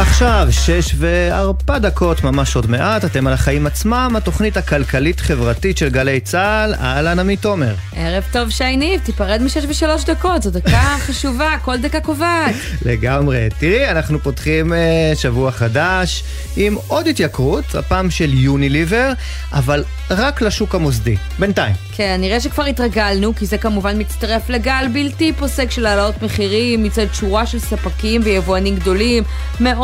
עכשיו, שש וארבע דקות, ממש עוד מעט, אתם על החיים עצמם, התוכנית הכלכלית-חברתית של גלי צה"ל, אהלן עמית תומר. ערב טוב שי ניב, תיפרד משש ושלוש דקות, זו דקה חשובה, כל דקה קובעת. לגמרי. תראי, אנחנו פותחים uh, שבוע חדש עם עוד התייקרות, הפעם של יוניליבר, אבל רק לשוק המוסדי, בינתיים. כן, נראה שכבר התרגלנו, כי זה כמובן מצטרף לגל בלתי פוסק של העלאות מחירים מצד שורה של ספקים ויבואנים גדולים,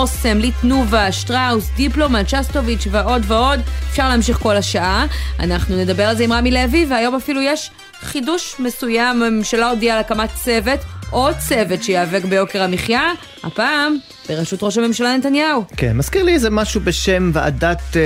מאוסם, ליטנובה, שטראוס, דיפלומט, שסטוביץ' ועוד ועוד. אפשר להמשיך כל השעה. אנחנו נדבר על זה עם רמי לוי, והיום אפילו יש חידוש מסוים, הממשלה הודיעה על הקמת צוות. עוד צוות שייאבק ביוקר המחיה, הפעם בראשות ראש הממשלה נתניהו. כן, מזכיר לי איזה משהו בשם ועדת uh,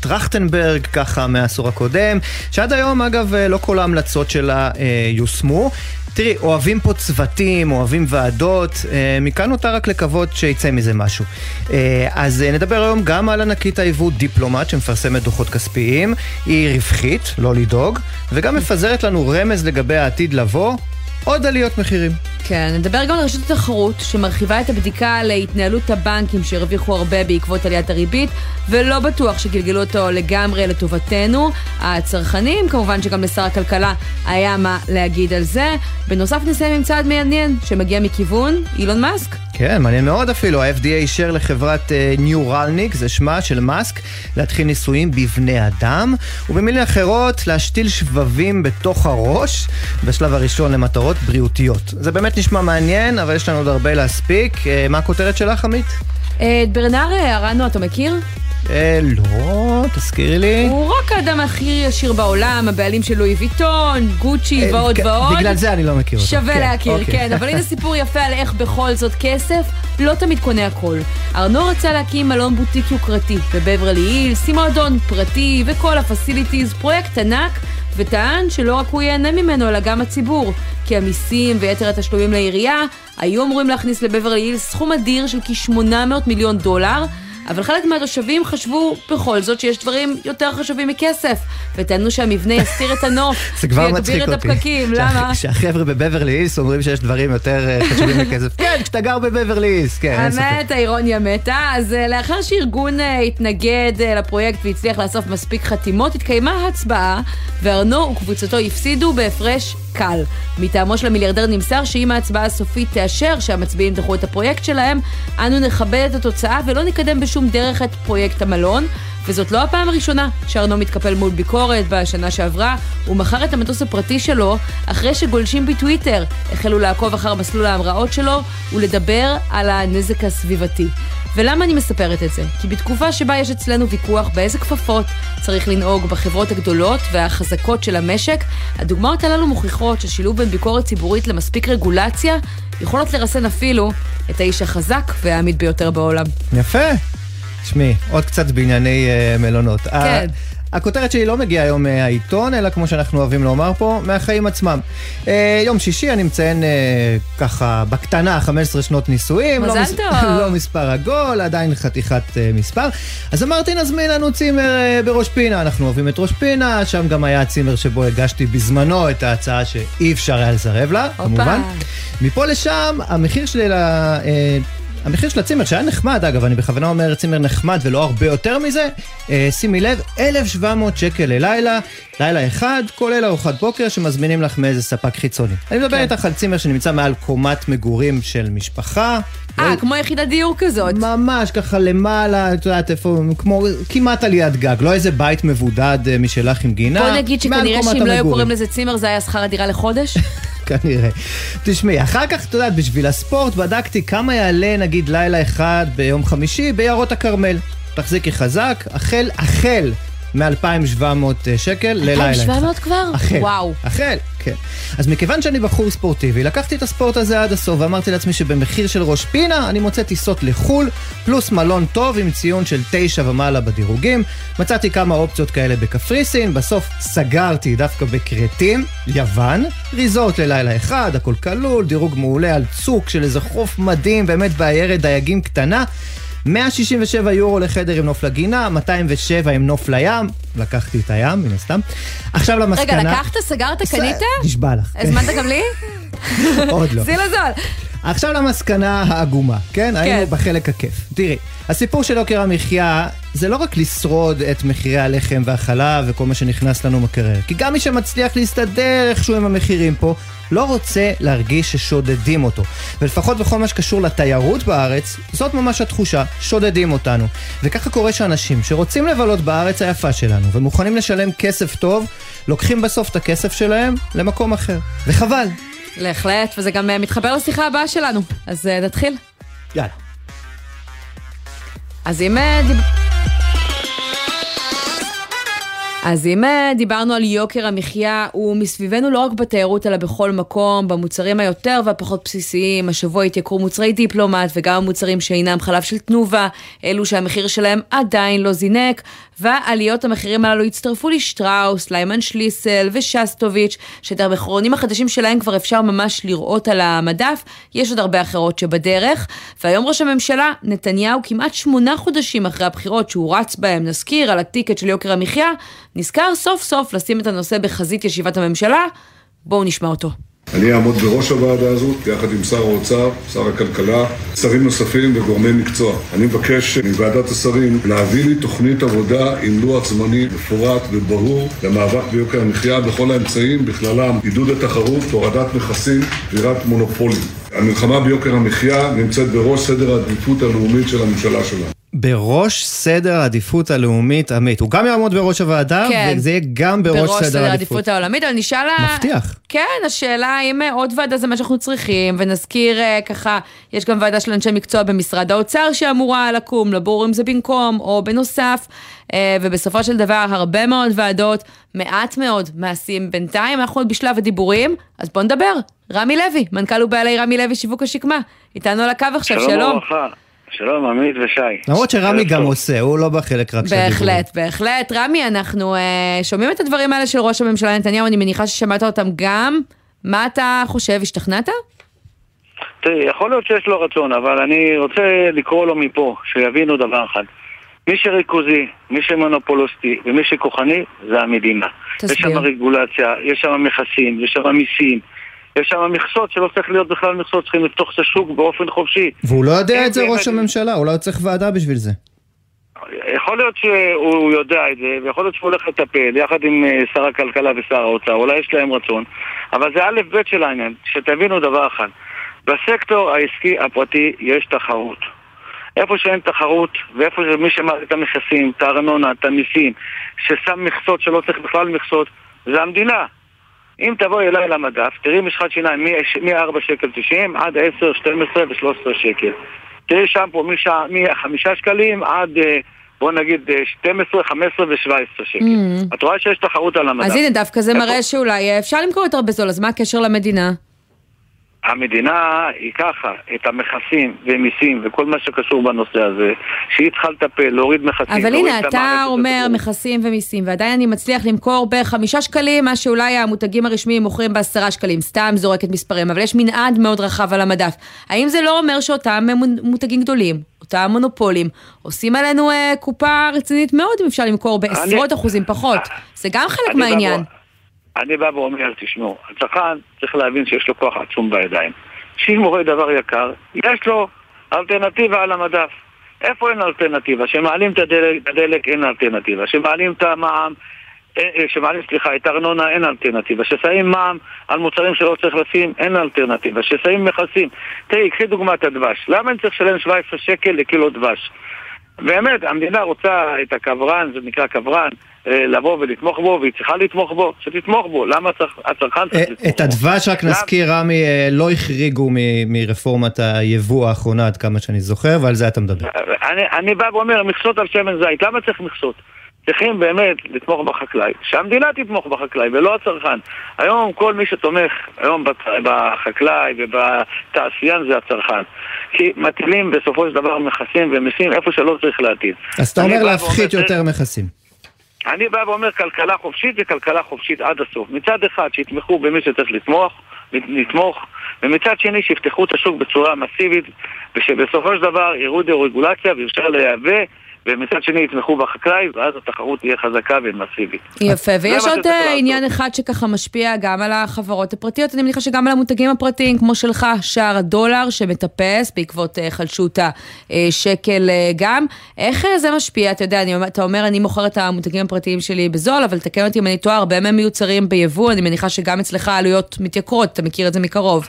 טרכטנברג, ככה מהעשור הקודם, שעד היום, אגב, uh, לא כל ההמלצות שלה uh, יושמו. תראי, אוהבים פה צוותים, אוהבים ועדות, אה, מכאן נותר רק לקוות שיצא מזה משהו. אה, אז אה, נדבר היום גם על ענקית היבוא דיפלומט שמפרסמת דוחות כספיים, היא רווחית, לא לדאוג, וגם מפזרת לנו רמז לגבי העתיד לבוא, עוד עליות מחירים. כן, נדבר גם על רשות התחרות, שמרחיבה את הבדיקה להתנהלות הבנקים שהרוויחו הרבה בעקבות עליית הריבית, ולא בטוח שגלגלו אותו לגמרי לטובתנו. הצרכנים, כמובן שגם לשר הכלכלה היה מה להגיד על זה. בנוסף נסיים עם צעד מעניין, שמגיע מכיוון אילון מאסק. כן, מעניין מאוד אפילו, ה-FDA אישר לחברת ניורלניק, uh, זה שמה של מאסק, להתחיל ניסויים בבני אדם, ובמילים אחרות, להשתיל שבבים בתוך הראש, בשלב הראשון למטרות בריאותיות. זה באמת נשמע מעניין, אבל יש לנו עוד הרבה להספיק. Uh, מה הכותרת שלך, עמית? את ברנר ארנו אתה מכיר? אה, לא, תזכירי לי. הוא רק האדם הכי עשיר בעולם, הבעלים של לואי ויטון, גוצ'י אה, ועוד ועוד. בגלל זה אני לא מכיר אותו. שווה כן, להכיר, אוקיי. כן. אבל הנה סיפור יפה על איך בכל זאת כסף לא תמיד קונה הכל. ארנו רצה להקים מלון בוטיק יוקרתי בבברלי הילס, עם מועדון פרטי וכל הפסיליטיז, פרויקט ענק. וטען שלא רק הוא ייהנה ממנו, אלא גם הציבור. כי המיסים ויתר התשלומים לעירייה היו אמורים להכניס לבברלי הילס סכום אדיר של כ-800 מיליון דולר. אבל חלק מהתושבים חשבו בכל זאת שיש דברים יותר חשובים מכסף, וטענו שהמבנה יסתיר את הנוף, אותי. את הפקקים, למה? שהחבר'ה בבברלי הילס אומרים שיש דברים יותר אה, חשובים מכסף. כן, כשאתה גר בבברלי הילס, כן, אין ספק. האמת, האירוניה מתה. אז אה, לאחר שארגון אה, התנגד לפרויקט והצליח לאסוף מספיק חתימות, התקיימה הצבעה, וארנו וקבוצתו הפסידו בהפרש קל. מטעמו של המיליארדר נמסר שאם ההצבעה הסופית תאשר שהמצביעים דחו את הפרויקט שלהם, אנו נכבד את התוצאה ולא נקדם בשום דרך את פרויקט המלון. וזאת לא הפעם הראשונה שארנו מתקפל מול ביקורת בשנה שעברה. הוא מכר את המטוס הפרטי שלו אחרי שגולשים בטוויטר החלו לעקוב אחר מסלול ההמראות שלו ולדבר על הנזק הסביבתי. ולמה אני מספרת את זה? כי בתקופה שבה יש אצלנו ויכוח באיזה כפפות צריך לנהוג בחברות הגדולות והחזקות של המשק, הדוגמאות הללו מוכיחות ששילוב בין ביקורת ציבורית למספיק רגולציה יכולות לרסן אפילו את האיש החזק והעמיד ביותר בעולם. יפה. תשמעי, עוד קצת בענייני uh, מלונות. כן. הכותרת שלי לא מגיעה היום מהעיתון, אלא כמו שאנחנו אוהבים לומר פה, מהחיים עצמם. אה, יום שישי אני מציין אה, ככה בקטנה 15 שנות נישואים. מזל לא טוב. לא מספר עגול, עדיין חתיכת אה, מספר. אז אמרתי נזמין לנו צימר אה, בראש פינה, אנחנו אוהבים את ראש פינה, שם גם היה הצימר שבו הגשתי בזמנו את ההצעה שאי אפשר היה לסרב לה, אופה. כמובן. מפה לשם, המחיר שלי ל... אה, המחיר של הצימר, שהיה נחמד, אגב, אני בכוונה אומר צימר נחמד ולא הרבה יותר מזה, אה, שימי לב, 1,700 שקל ללילה, לילה אחד, כולל ארוחת בוקר שמזמינים לך מאיזה ספק חיצוני. אני מדבר כן. איתך על צימר שנמצא מעל קומת מגורים של משפחה. אה, לא- כמו יחידת דיור כזאת. ממש ככה למעלה, את יודעת איפה, כמו כמעט עליית גג, לא איזה בית מבודד אה, משלך עם גינה. בוא נגיד שכנראה שאם לא היו. קוראים לזה צימר זה היה שכר הדירה לחודש. כנראה. תשמעי, אחר כך, את יודעת, בשביל הספורט בדקתי כמה יעלה נגיד לילה אחד ביום חמישי ביערות הכרמל. תחזיקי חזק, החל, החל מ-2,700 שקל ללילה אחד. 2,700 כבר? החל. וואו. החל, כן. אז מכיוון שאני בחור ספורטיבי, לקחתי את הספורט הזה עד הסוף ואמרתי לעצמי שבמחיר של ראש פינה אני מוצא טיסות לחו"ל, פלוס מלון טוב עם ציון של תשע ומעלה בדירוגים. מצאתי כמה אופציות כאלה בקפריסין, בסוף סגרתי דווקא בכרתים, יוון, ריזורט ללילה אחד, הכל כלול, דירוג מעולה על צוק של איזה חוף מדהים, באמת בעיירת דייגים קטנה. 167 יורו לחדר עם נוף לגינה, 207 עם נוף לים, לקחתי את הים, מן הסתם. עכשיו למסקנה... רגע, לקחת, סגרת, קנית? נשבע לך. הזמנת גם לי? עוד לא. זיל הזול. עכשיו למסקנה העגומה, כן? כן. היינו בחלק הכיף. תראי, הסיפור של יוקר המחיה זה לא רק לשרוד את מחירי הלחם והחלב וכל מה שנכנס לנו מקרר, כי גם מי שמצליח להסתדר איכשהו עם המחירים פה, לא רוצה להרגיש ששודדים אותו. ולפחות בכל מה שקשור לתיירות בארץ, זאת ממש התחושה, שודדים אותנו. וככה קורה שאנשים שרוצים לבלות בארץ היפה שלנו ומוכנים לשלם כסף טוב, לוקחים בסוף את הכסף שלהם למקום אחר. וחבל. בהחלט, וזה גם אה, מתחבר לשיחה הבאה שלנו. אז uh, נתחיל. יאללה. אז אם... דיב... אז אם אה, דיברנו על יוקר המחיה, הוא מסביבנו לא רק בתיירות, אלא בכל מקום, במוצרים היותר והפחות בסיסיים. השבוע התייקרו מוצרי דיפלומט וגם המוצרים שאינם חלב של תנובה, אלו שהמחיר שלהם עדיין לא זינק, ועליות המחירים הללו הצטרפו לשטראוס, ליימן שליסל ושסטוביץ', שאת המכרונים החדשים שלהם כבר אפשר ממש לראות על המדף. יש עוד הרבה אחרות שבדרך. והיום ראש הממשלה, נתניהו, כמעט שמונה חודשים אחרי הבחירות שהוא רץ בהם, נזכיר, על הטיקט של יוקר המחיה, נזכר סוף סוף לשים את הנושא בחזית ישיבת הממשלה. בואו נשמע אותו. אני אעמוד בראש הוועדה הזאת, יחד עם שר האוצר, שר הכלכלה, שרים נוספים וגורמי מקצוע. אני מבקש מוועדת השרים להביא לי תוכנית עבודה עם לוח זמני מפורט וברור למאבק ביוקר המחיה בכל האמצעים, בכללם עידוד התחרות, הורדת מכסים, וירת מונופולים. המלחמה ביוקר המחיה נמצאת בראש סדר העדיפות הלאומית של הממשלה שלנו. בראש סדר העדיפות הלאומית, עמית. הוא גם יעמוד בראש הוועדה, כן. וזה יהיה גם בראש, בראש סדר העדיפות העולמית, אבל נשאל... מבטיח. כן, השאלה האם עוד ועדה זה מה שאנחנו צריכים, ונזכיר אה, ככה, יש גם ועדה של אנשי מקצוע במשרד האוצר שאמורה לקום, לבור אם זה במקום או בנוסף, אה, ובסופו של דבר הרבה מאוד ועדות, מעט מאוד מעשים בינתיים, אנחנו עוד בשלב הדיבורים, אז בואו נדבר. רמי לוי, מנכ"ל ובעלי רמי לוי שיווק השקמה, איתנו על הקו עכשיו, שלום. שלום וברכה. שלום, עמית ושי. למרות שרמי גם עושה, הוא לא בחלק רק של הדיבור. בהחלט, בהחלט. רמי, אנחנו uh, שומעים את הדברים האלה של ראש הממשלה נתניהו, אני מניחה ששמעת אותם גם. מה אתה חושב, השתכנעת? תראי, יכול להיות שיש לו רצון, אבל אני רוצה לקרוא לו מפה, שיבינו דבר אחד. מי שריכוזי, מי שמונופולוסטי ומי שכוחני, זה המדינה. תסביר. יש שם רגולציה, יש שם מכסים, יש שם מיסים. יש שם מכסות שלא צריך להיות בכלל מכסות, צריכים לפתוח את השוק באופן חופשי. והוא לא יודע את זה, ראש הממשלה, הוא לא צריך ועדה בשביל זה. יכול להיות שהוא יודע את זה, ויכול להיות שהוא הולך לטפל יחד עם אה, שר הכלכלה ושר האוצר, אולי יש להם רצון, אבל זה א' ב' של העניין, שתבינו דבר אחד, בסקטור העסקי הפרטי יש תחרות. איפה שאין תחרות, ואיפה שמי שמעלה את המכסים, את הארנונה, את המיסים, ששם מכסות שלא צריך בכלל מכסות, זה המדינה. אם תבואי אליי למדף, תראי משחת שיניים מ-4 שקל 90 עד 10, 12 ו-13 שקל. תראי שם פה מ-5 שקלים עד... אה, בוא נגיד 12, 15 ו-17 שקל. Mm. את רואה שיש תחרות על המדף. אז הנה, דווקא זה מראה שאולי אפשר למכור יותר בזול, אז מה הקשר למדינה? המדינה היא ככה, את המכסים ומיסים וכל מה שקשור בנושא הזה, שהיא צריכה לטפל, להוריד מכסים. אבל הנה, אתה אומר מכסים ומיסים, ועדיין אני מצליח למכור בחמישה שקלים, מה שאולי המותגים הרשמיים מוכרים בעשרה שקלים, סתם זורקת מספרים, אבל יש מנעד מאוד רחב על המדף. האם זה לא אומר שאותם מותגים גדולים, אותם מונופולים, עושים עלינו אה, קופה רצינית מאוד אם אפשר למכור בעשרות אני... אחוזים פחות? זה גם חלק מהעניין. בא... אני בא ואומר, תשמעו, הצרכן צריך להבין שיש לו כוח עצום בידיים. שאם הוא רואה דבר יקר, יש לו אלטרנטיבה על המדף. איפה אין אלטרנטיבה? כשמעלים את הדלק, הדלק אין אלטרנטיבה. כשמעלים את המע"מ, כשמעלים, סליחה, את הארנונה אין אלטרנטיבה. כששמים מע"מ על מוצרים שלא צריך לשים, אין אלטרנטיבה. כששמים מכסים. תראי, קחי דוגמת הדבש. למה אני צריך לשלם 17 שקל לקילו דבש? באמת, המדינה רוצה את הקברן, זה נקרא קברן, אה, לבוא ולתמוך בו, והיא צריכה לתמוך בו, שתתמוך בו. למה הצרכן צריך אה, לתמוך בו? את הדבש, רק נזכיר, רמי, אה, לא החריגו מרפורמת היבוא האחרונה, עד כמה שאני זוכר, ועל זה אתה מדבר. אני בא ואומר, מכסות על שמן זית, למה צריך מכסות? צריכים באמת לתמוך בחקלאי, שהמדינה תתמוך בחקלאי ולא הצרכן. היום כל מי שתומך היום בחקלאי ובתעשיין זה הצרכן. כי מטילים בסופו של דבר מכסים ומיסים איפה שלא צריך להטיל. אז אתה אומר להפחית יותר מכסים. אני בא ואומר כלכלה חופשית וכלכלה חופשית עד הסוף. מצד אחד שיתמכו במי שצריך לתמוך, לתמוך, ומצד שני שיפתחו את השוק בצורה מסיבית, ושבסופו של דבר יראו דה רגולציה ואפשר לייבא ומצד שני יתמכו בחקלאי, ואז התחרות תהיה חזקה ומסיבית. יפה, ויש עוד אה, עניין אחד שככה משפיע גם על החברות הפרטיות, אני מניחה שגם על המותגים הפרטיים, כמו שלך, שער הדולר שמטפס בעקבות חלשות השקל גם. איך זה משפיע? אתה יודע, אני, אתה אומר, אני מוכר את המותגים הפרטיים שלי בזול, אבל תקן אותי אם אני טועה, הרבה מהם מיוצרים ביבוא, אני מניחה שגם אצלך העלויות מתייקרות, אתה מכיר את זה מקרוב.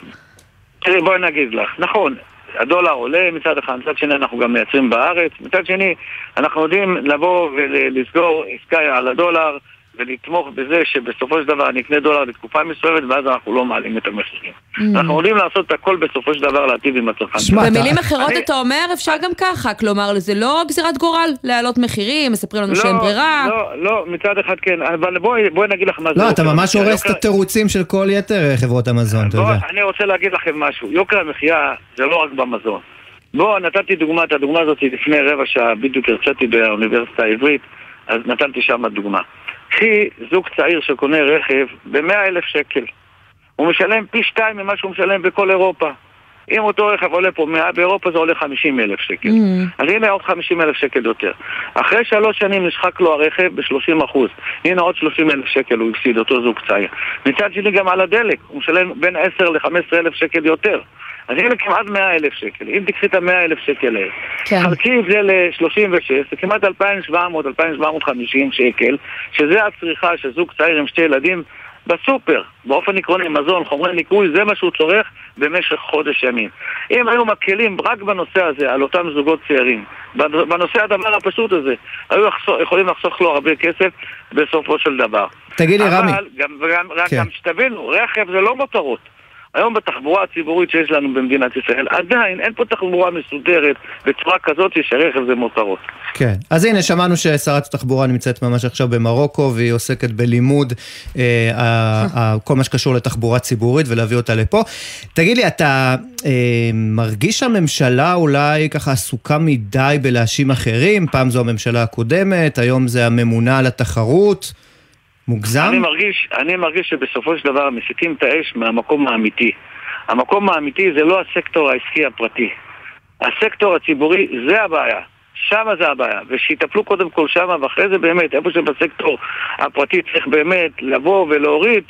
תראי, בואי נגיד לך, נכון, הדולר עולה מצד אחד, מצד שני אנחנו גם מייצרים בארץ, מצד שני אנחנו יודעים לבוא ולסגור עסקה על הדולר ולתמוך בזה שבסופו של דבר אני אקנה דולר לתקופה מסוימת ואז אנחנו לא מעלים את המחירים. Mm. אנחנו יודעים לעשות את הכל בסופו של דבר להטיב עם הצרכן. במילים אחרות אתה אומר אפשר גם ככה, כלומר זה לא גזירת גורל להעלות מחירים, מספרים לנו שאין לא, ברירה. לא, לא, מצד אחד כן, אבל בואי נגיד לך מה זה. לא, אתה ממש הורס את התירוצים של כל יתר חברות המזון, אתה יודע. אני רוצה להגיד לכם משהו, יוקר המחיה זה לא רק במזון. בואו, נתתי דוגמה, את הדוגמה הזאת לפני רבע שעה, בדיוק הרציתי באוניברסיטה העברית, אז נתתי שם דוגמה. קחי זוג צעיר שקונה רכב ב-100 אלף שקל. הוא משלם פי שתיים ממה שהוא משלם בכל אירופה. אם אותו רכב עולה פה 100, באירופה זה עולה 50 אלף שקל. Mm. אז הנה עוד 50 אלף שקל יותר. אחרי שלוש שנים נשחק לו הרכב ב-30 אחוז. הנה עוד 30 אלף שקל הוא הפסיד, אותו זוג צעיר. מצד שני גם על הדלק, הוא משלם בין 10 ל-15 אלף שקל יותר. אז הנה כמעט 100 אלף שקל. אם תקחי את ה-100 אלף שקל האלה, כן. חלקי את זה ל-36, זה כמעט 2,700-2,750 שקל, שזה הצריכה של זוג צעיר עם שתי ילדים בסופר, באופן עקרוני, מזון, חומרי ניקוי, זה מה שהוא צורך במשך חודש ימים. אם היו מקלים רק בנושא הזה על אותם זוגות צעירים, בנושא הדבר הפשוט הזה, היו לחסוך, יכולים לחסוך לו הרבה כסף בסופו של דבר. תגיד לי, רמי. אבל גם, גם, כן. גם שתבינו, רכב זה לא מותרות. היום בתחבורה הציבורית שיש לנו במדינת ישראל, עדיין אין פה תחבורה מסודרת בצורה כזאת שרכב זה מותרות. כן, אז הנה שמענו ששרת התחבורה נמצאת ממש עכשיו במרוקו והיא עוסקת בלימוד אה, אה, כל מה שקשור לתחבורה ציבורית ולהביא אותה לפה. תגיד לי, אתה אה, מרגיש שהממשלה אולי ככה עסוקה מדי בלהאשים אחרים? פעם זו הממשלה הקודמת, היום זה הממונה על התחרות. מוגזם? אני מרגיש, אני מרגיש שבסופו של דבר מסיתים את האש מהמקום האמיתי. המקום האמיתי זה לא הסקטור העסקי הפרטי. הסקטור הציבורי זה הבעיה. שמה זה הבעיה, ושיטפלו קודם כל שמה, ואחרי זה באמת, איפה שבסקטור הפרטי צריך באמת לבוא ולהוריד,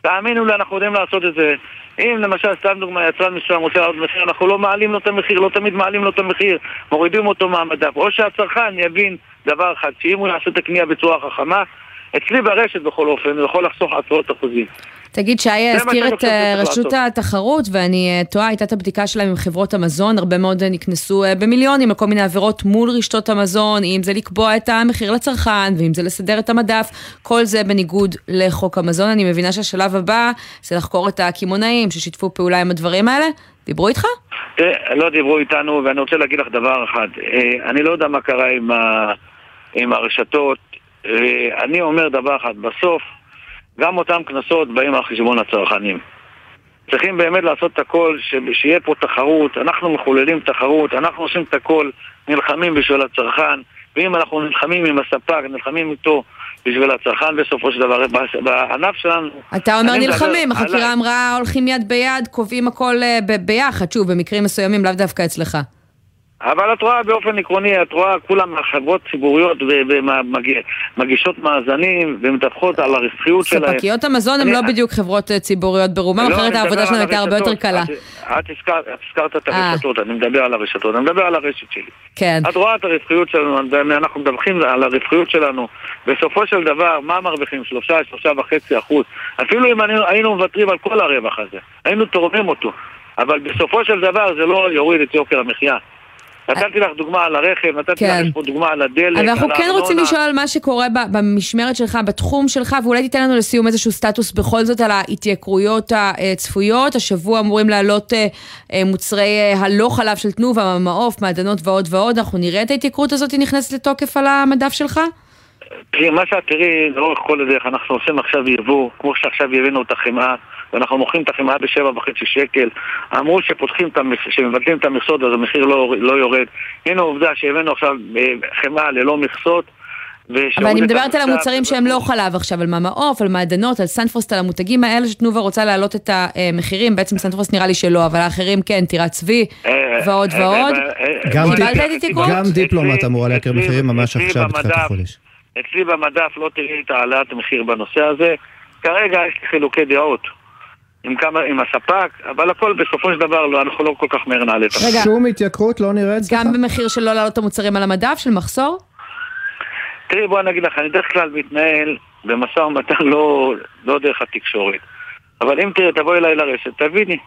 תאמינו לי, אנחנו יודעים לעשות את זה. אם למשל, סתם דוגמא, יצרן מסוים רוצה לעלות מחיר, אנחנו לא מעלים לו את המחיר, לא תמיד מעלים לו את המחיר, מורידים אותו מהמדף. או שהצרכן יבין דבר אחד, שאם הוא יעשה את הקנייה בצורה חכמה, אצלי ברשת בכל אופן, הוא יכול לחסוך עשרות אחוזים. תגיד, שי הזכיר את אה, רשות התחרות, ואני אה, טועה, הייתה את הבדיקה שלהם עם חברות המזון, הרבה מאוד אה, נקנסו במיליונים לכל מיני עבירות מול רשתות המזון, אם זה לקבוע את המחיר לצרכן, ואם זה לסדר את המדף, כל זה בניגוד לחוק המזון. אני מבינה שהשלב הבא זה לחקור את הקמעונאים ששיתפו פעולה עם הדברים האלה. דיברו איתך? לא דיברו איתנו, ואני רוצה להגיד לך דבר אחד. אני לא יודע מה קרה עם, ה... עם הרשתות. אני אומר דבר אחד, בסוף גם אותם קנסות באים על חשבון הצרכנים. צריכים באמת לעשות את הכל, שיהיה פה תחרות, אנחנו מחוללים תחרות, אנחנו עושים את הכל, נלחמים בשביל הצרכן, ואם אנחנו נלחמים עם הספק, נלחמים איתו בשביל הצרכן בסופו של דבר, בענף שלנו... אתה אומר נלחמים, החקירה אמרה הולכים יד ביד, קובעים הכל אה, ביחד, שוב, במקרים מסוימים לאו דווקא אצלך. אבל את רואה באופן עקרוני, את רואה כולם חברות ציבוריות ומגישות מאזנים ומדווחות על הרווחיות שלהם. ספקיות המזון הן לא בדיוק חברות אה, ציבוריות ברובם, לא, אחרת העבודה שלהם הייתה הרבה יותר קלה. את הזכרת את אה. הרשתות, אני מדבר על הרשתות, אני מדבר על הרשת שלי. כן. את רואה את הרווחיות שלנו, אנחנו מדווחים על הרווחיות שלנו. בסופו של דבר, מה מרוויחים? שלושה, שלושה וחצי אחוז. אפילו אם היינו מוותרים על כל הרווח הזה, היינו תורמים אותו. אבל בסופו של דבר זה לא יוריד את יוקר המחיה. נתתי לך דוגמה על הרכב, נתתי כן. לך פה דוגמה על הדלק, אבל אנחנו כן רוצים לשאול על מה שקורה במשמרת שלך, בתחום שלך, ואולי תיתן לנו לסיום איזשהו סטטוס בכל זאת על ההתייקרויות הצפויות. השבוע אמורים לעלות אה, אה, מוצרי אה, הלא חלב של תנובה, מעוף, מעדנות ועוד ועוד. אנחנו נראה את ההתייקרות הזאת נכנסת לתוקף על המדף שלך? תראי, מה שאת תראי לאורך כל הדרך, אנחנו עושים עכשיו יבוא, כמו שעכשיו הבאנו את החמאה, ואנחנו מוכרים את החמאה בשבע וחצי שקל. אמרו שפותחים שמבטלים את המכסות אז המחיר לא, לא יורד. הנה עובדה שהבאנו עכשיו אה, חמאה ללא מכסות, אבל אני מדברת על המוצרים שהם לא חלב עכשיו, על עוף, על מעדנות, על סנפרוסט, על המותגים האלה שתנובה רוצה להעלות את המחירים, בעצם סנפרוסט נראה לי שלא, אבל האחרים כן, טירת צבי אה, ועוד אה, ועוד. התיקון? גם דיפלומט אמורה אצלי- מחירים ממש עכשיו בתחילת החודש. אצלי במדף לא תראי את העלאת המחיר בנושא הזה. כרגע יש לי חילוקי דעות עם כמה, עם הספק, אבל הכל בסופו של דבר לא, אנחנו לא כל כך מהר נעלה את המחיר. רגע. שום התייקרות לא אצלך? גם במחיר של לא להעלות את המוצרים על המדף, של מחסור? תראי, בוא אני אגיד לך, אני בדרך כלל מתנהל במשא ומתן לא, לא דרך התקשורת. אבל אם תראי, תבואי אליי לרשת, תביני.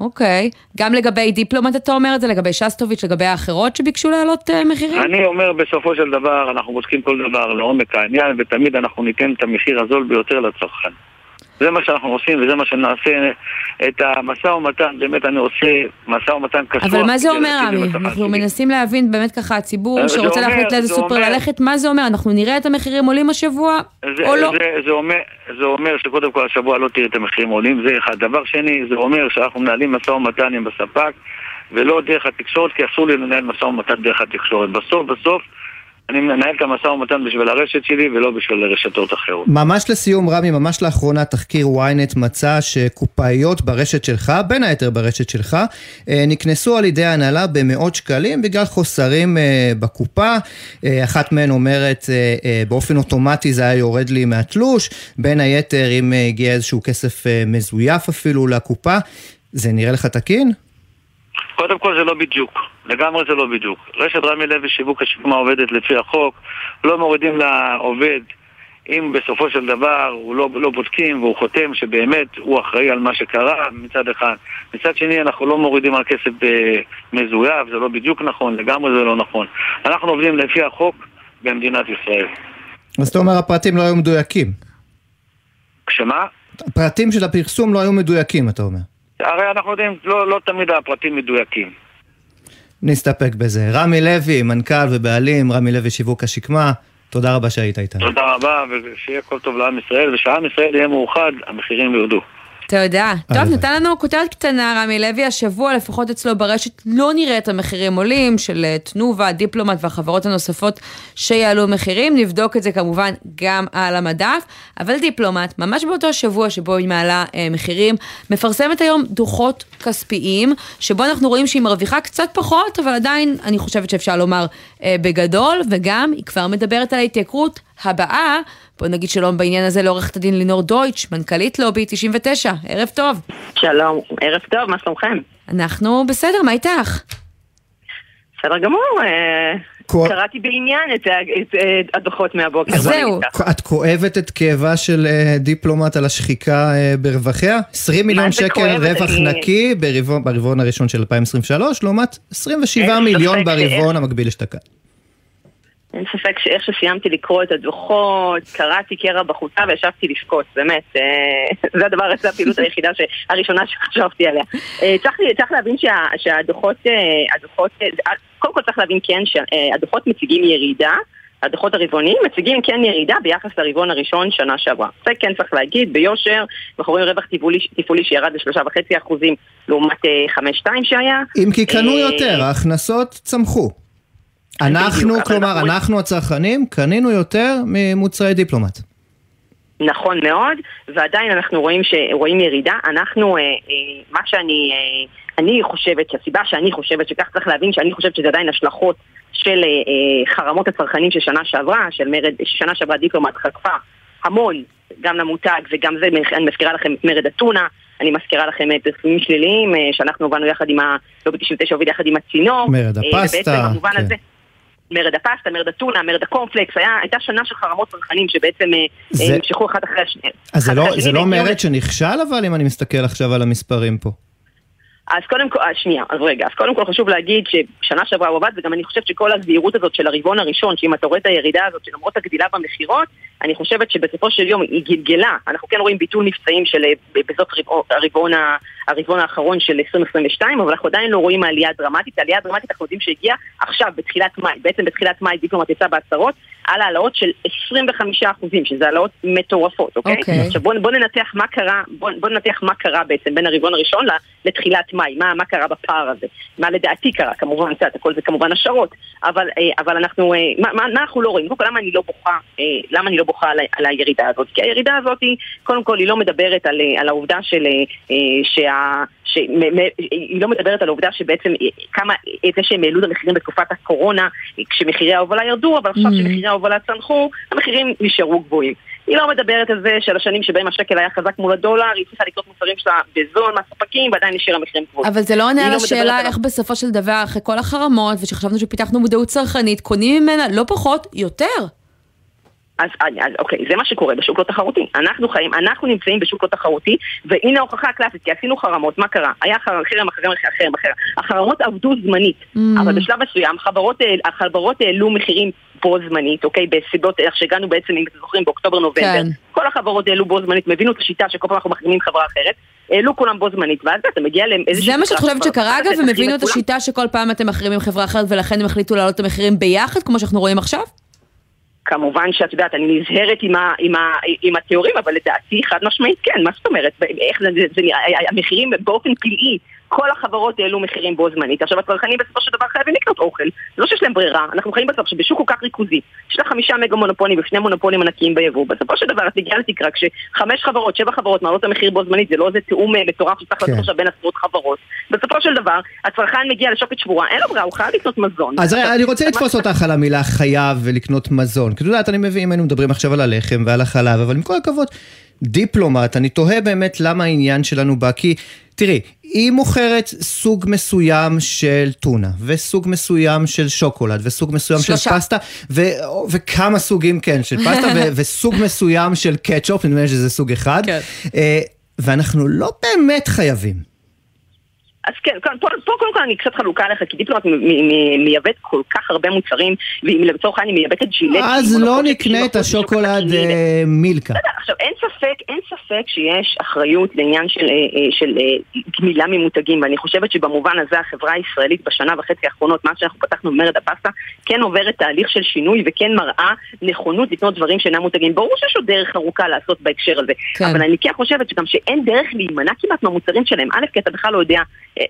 אוקיי. גם לגבי דיפלומט אתה אומר את זה, לגבי שסטוביץ', לגבי האחרות שביקשו להעלות אה, מחירים? אני אומר, בסופו של דבר, אנחנו בודקים כל דבר לעומק העניין, ותמיד אנחנו ניתן את המחיר הזול ביותר לצרכן. זה מה שאנחנו עושים, וזה מה שנעשה. את המשא ומתן, באמת אני עושה משא ומתן קשוח. אבל מה זה אומר, עמי? הצרכן אנחנו. מנסים להבין באמת ככה, הציבור אה, שרוצה להחליט לאיזה זה סופר ללכת, מה זה אומר? אנחנו נראה את המחירים עולים השבוע, או לא? זה, זה, אומר, זה אומר שקודם כל השבוע לא תראי את המחירים עולים, זה אחד. דבר שני, זה אומר שאנחנו מנהלים משא ומתן עם הספק ולא דרך התקשורת, כי אסור לי לנהל משא ומתן דרך התקשורת. בסוף, בסוף, אני מנהל את המשא ומתן בשביל הרשת שלי ולא בשביל רשתות אחרות. ממש לסיום, רמי, ממש לאחרונה תחקיר ynet מצא שקופאיות ברשת שלך, בין היתר ברשת שלך, אה, נקנסו על ידי ההנהלה במאות שקלים בגלל חוסרים אה, בקופה. אה, אחת מהן אומרת, באופן אוטומטי זה היה יורד לי מהתלוש, בין היתר אם הגיע איזשהו כסף מזויף אפילו לקופה. זה נראה לך תקין? קודם כל זה לא בדיוק, לגמרי זה לא בדיוק. רשת רמי לוי שיווק השקמה עובדת לפי החוק, לא מורידים לעובד אם בסופו של דבר הוא לא, לא בודקים והוא חותם שבאמת הוא אחראי על מה שקרה מצד אחד. מצד שני אנחנו לא מורידים על כסף אה, מזויף, זה לא בדיוק נכון, לגמרי זה לא נכון. אנחנו עובדים לפי החוק במדינת ישראל. אז אתה אומר הפרטים לא היו מדויקים. כשמה? הפרטים של הפרסום לא היו מדויקים, אתה אומר. הרי אנחנו יודעים, לא, לא תמיד הפרטים מדויקים. נסתפק בזה. רמי לוי, מנכ"ל ובעלים, רמי לוי שיווק השקמה, תודה רבה שהיית איתנו. תודה רבה, ושיהיה כל טוב לעם ישראל, ושעם ישראל יהיה מאוחד, המחירים ירדו. תודה. טוב, הלוואי. נתן לנו כותרת קטנה, רמי לוי, השבוע לפחות אצלו ברשת לא נראה את המחירים עולים של אה, תנובה, דיפלומט והחברות הנוספות שיעלו מחירים. נבדוק את זה כמובן גם על המדף, אבל דיפלומט, ממש באותו שבוע שבו היא מעלה אה, מחירים, מפרסמת היום דוחות כספיים, שבו אנחנו רואים שהיא מרוויחה קצת פחות, אבל עדיין אני חושבת שאפשר לומר אה, בגדול, וגם היא כבר מדברת על ההתייקרות הבאה. בוא נגיד שלום בעניין הזה לעורכת הדין לינור דויטש, מנכ"לית לובי 99, ערב טוב. שלום, ערב טוב, מה שלומכם? אנחנו בסדר, מה איתך? בסדר גמור, אה, כל- קראתי בעניין את ה- את, אה, הדוחות מהבוקר. זהו. את כואבת את כאבה של אה, דיפלומט על השחיקה ברווחיה? 20 מיליון שקל? רווח אני- נקי ברבעון, הראשון של 2023, לעומת 27 אין מיליון ברבעון המקביל אשתקד. אין ספק שאיך שסיימתי לקרוא את הדוחות, קראתי קרע בחוצה וישבתי לבכות, באמת. אה, זה הדבר, זו הפעילות היחידה ש- הראשונה שחשבתי עליה. אה, צריך צריך להבין שה- שהדוחות, אה, הדוחות, קודם כל צריך להבין כן שהדוחות מציגים ירידה. הדוחות הרבעוניים מציגים כן ירידה ביחס לרבעון הראשון שנה שעברה. זה כן צריך להגיד, ביושר, אנחנו רואים רווח תפעולי, תפעולי שירד ל-3.5 אחוזים לעומת אה, 5.2 שהיה. אם כי קנו יותר, ההכנסות צמחו. אנחנו, בדיוק, כלומר, אנחנו- אנחנו הצרכנים, קנינו יותר ממוצרי דיפלומט. נכון מאוד, ועדיין אנחנו רואים, ש... רואים ירידה. אנחנו, אה, אה, מה שאני אה, אני חושבת, שהסיבה שאני חושבת שכך צריך להבין, שאני חושבת שזה עדיין השלכות של אה, אה, חרמות הצרכנים של שנה שעברה, של מרד, ששנה שעברה דיפלומט חטפה המון, גם למותג וגם זה, אני מזכירה לכם את מרד אתונה, אני מזכירה לכם פרסומים שליליים, אה, שאנחנו הובלנו יחד עם ה... לא ב-99 הוביל יחד עם הצינור. מרד אה, הפסטה, ובעצם במובן כן. הזה... מרד הפסטה, מרד אתונה, מרד הקורנפלקס, הייתה שנה של חרמות צרכנים שבעצם אה, זה- אה, נמשכו אחד אחרי השני. אז זה לא, זה לא מרד שנכשל, אבל אם אני מסתכל עכשיו על המספרים פה. אז קודם כל, אה, שנייה, אז רגע, אז קודם כל חשוב להגיד ששנה שעברה הוא עבד, וגם אני חושבת שכל הזהירות הזאת של הרבעון הראשון, שאם אתה רואה את הירידה הזאת, שלמרות הגדילה במכירות, אני חושבת שבסופו של יום היא גלגלה, אנחנו כן רואים ביטול מבצעים של אה, בסוף הרבעון, האחרון של 2022, אבל אנחנו עדיין לא רואים עלייה דרמטית. העלייה הדרמטית אנחנו יודעים שהגיעה עכשיו, בתחילת מאי. בעצם בתחילת מאי דיפלומט יצא בהצהרות על העלאות של 25 אחוזים, שזה העלאות מטורפות, אוקיי? אוקיי. עכשיו בואו בוא ננתח מה קרה, בואו בוא ננתח מה קרה בעצם בין הרבעון הראשון לתחילת מאי, מה, מה קרה בפער הזה, מה לדעתי קרה, כמובן, את יודעת, הכל זה כמובן השערות, אבל, אה, אבל אנחנו, אה, מה, מה, מה אנחנו לא רואים? קודם כל, למה אני לא בוכה, אה, למה אני לא בוכה על, על הירידה הזאת? כי הירידה הזאת, היא, קודם כל, היא לא מדברת על, על העובדה של, שה... שהיא לא מדברת על העובדה שבעצם כמה, את זה שהם העלו את המחירים בתקופת הקורונה כשמחירי ההובלה ירדו, אבל עכשיו mm. שמחירי ההובלה צנחו, המחירים נשארו גבוהים. היא לא מדברת על זה של השנים שבהם השקל היה חזק מול הדולר, היא צריכה לקנות מוצרים שלה בזול מהספקים ועדיין נשאר המחירים גבוהים. אבל זה לא עונה על לא השאלה איך בסופו של דבר, אחרי כל החרמות, ושחשבנו שפיתחנו מודעות צרכנית, קונים ממנה לא פחות, יותר. אז, אז אוקיי, זה מה שקורה בשוק לא תחרותי. אנחנו חיים, אנחנו נמצאים בשוק לא תחרותי, והנה ההוכחה הקלאסית, כי עשינו חרמות, מה קרה? היה חרם, חרם, חרם, חרם, חרם. החרמות עבדו זמנית, mm. אבל בשלב מסוים חברות, החברות העלו מחירים בו זמנית, אוקיי? בסיבות, איך שהגענו בעצם, אם אתם זוכרים, באוקטובר-נובמבר. כן. כל החברות העלו בו זמנית, הם הבינו את השיטה שכל פעם אנחנו מחרימים חברה אחרת. העלו כולם בו זמנית, ואז אתה מגיע לאיזושהי... זה מה שאת חושבת שקרה אגב, הם הבינו את השיטה שכל פעם אתם מחרימים חברה אחרת ולכן הם החליטו להעלות את המחירים ביחד, כמו שאנחנו רואים עכשיו? כמובן שאת יודעת, אני נזהרת עם, ה, עם, ה, עם התיאורים, אבל לדעתי חד משמעית כן, מה זאת אומרת? איך זה, זה, זה, המחירים באופן פלאי כל החברות העלו מחירים בו זמנית. עכשיו הצרכנים בסופו של דבר חייבים לקנות אוכל. לא שיש להם ברירה, אנחנו חיים בסוף שבשוק כל כך ריכוזי, יש לה חמישה מגה מונופולים ושני מונופולים ענקיים ביבוא. בסופו של דבר את מגיעה לתקרה כשחמש חברות, שבע חברות מעלות את המחיר בו זמנית, זה לא איזה תיאום אה, מטורף שצריך לעשות כן. עכשיו בין עשרות חברות. בסופו של דבר, הצרכן מגיע לשוקת שבורה, אין לו ברירה, הוא חייב לקנות מזון. אז אני רוצה לתפוס אותך על המילה חייב ולקנות מזון. כי את יודעת, אני מבין, היינו מדברים עכשיו על הלחם ועל החלב, אבל עם כל הכבוד, דיפלומט, אני תוהה באמת למה העניין שלנו בא, כי תראי, היא מוכרת סוג מסוים של טונה, וסוג מסוים של שוקולד, וסוג מסוים שלושה. של פסטה, ו- וכמה סוגים, כן, של פסטה, ו- וסוג מסוים של קטשופ, נדמה לי שזה סוג אחד. כן. Uh, ואנחנו לא באמת חייבים. אז כן, פה, פה קודם כל אני קצת חלוקה עליך, כי דיפלומט מייבאת כל כך הרבה מוצרים, ואם לצורך העניין היא מייבאת את ג'ילט... אז לא נקנה את השוקולד אה, מילקה. עכשיו, אין ספק, אין ספק שיש אחריות לעניין של, אה, אה, של גמילה ממותגים, ואני חושבת שבמובן הזה החברה הישראלית בשנה וחצי האחרונות, מאז שאנחנו פתחנו במרד הפסטה, כן עוברת תהליך של שינוי וכן מראה נכונות לקנות דברים שאינם מותגים. ברור שיש עוד דרך ארוכה לעשות בהקשר הזה, כן. אבל אני כן חושבת שגם שאין דרך להימנע כמעט מהמוצרים שלהם. א', כי אתה בכלל לא יודע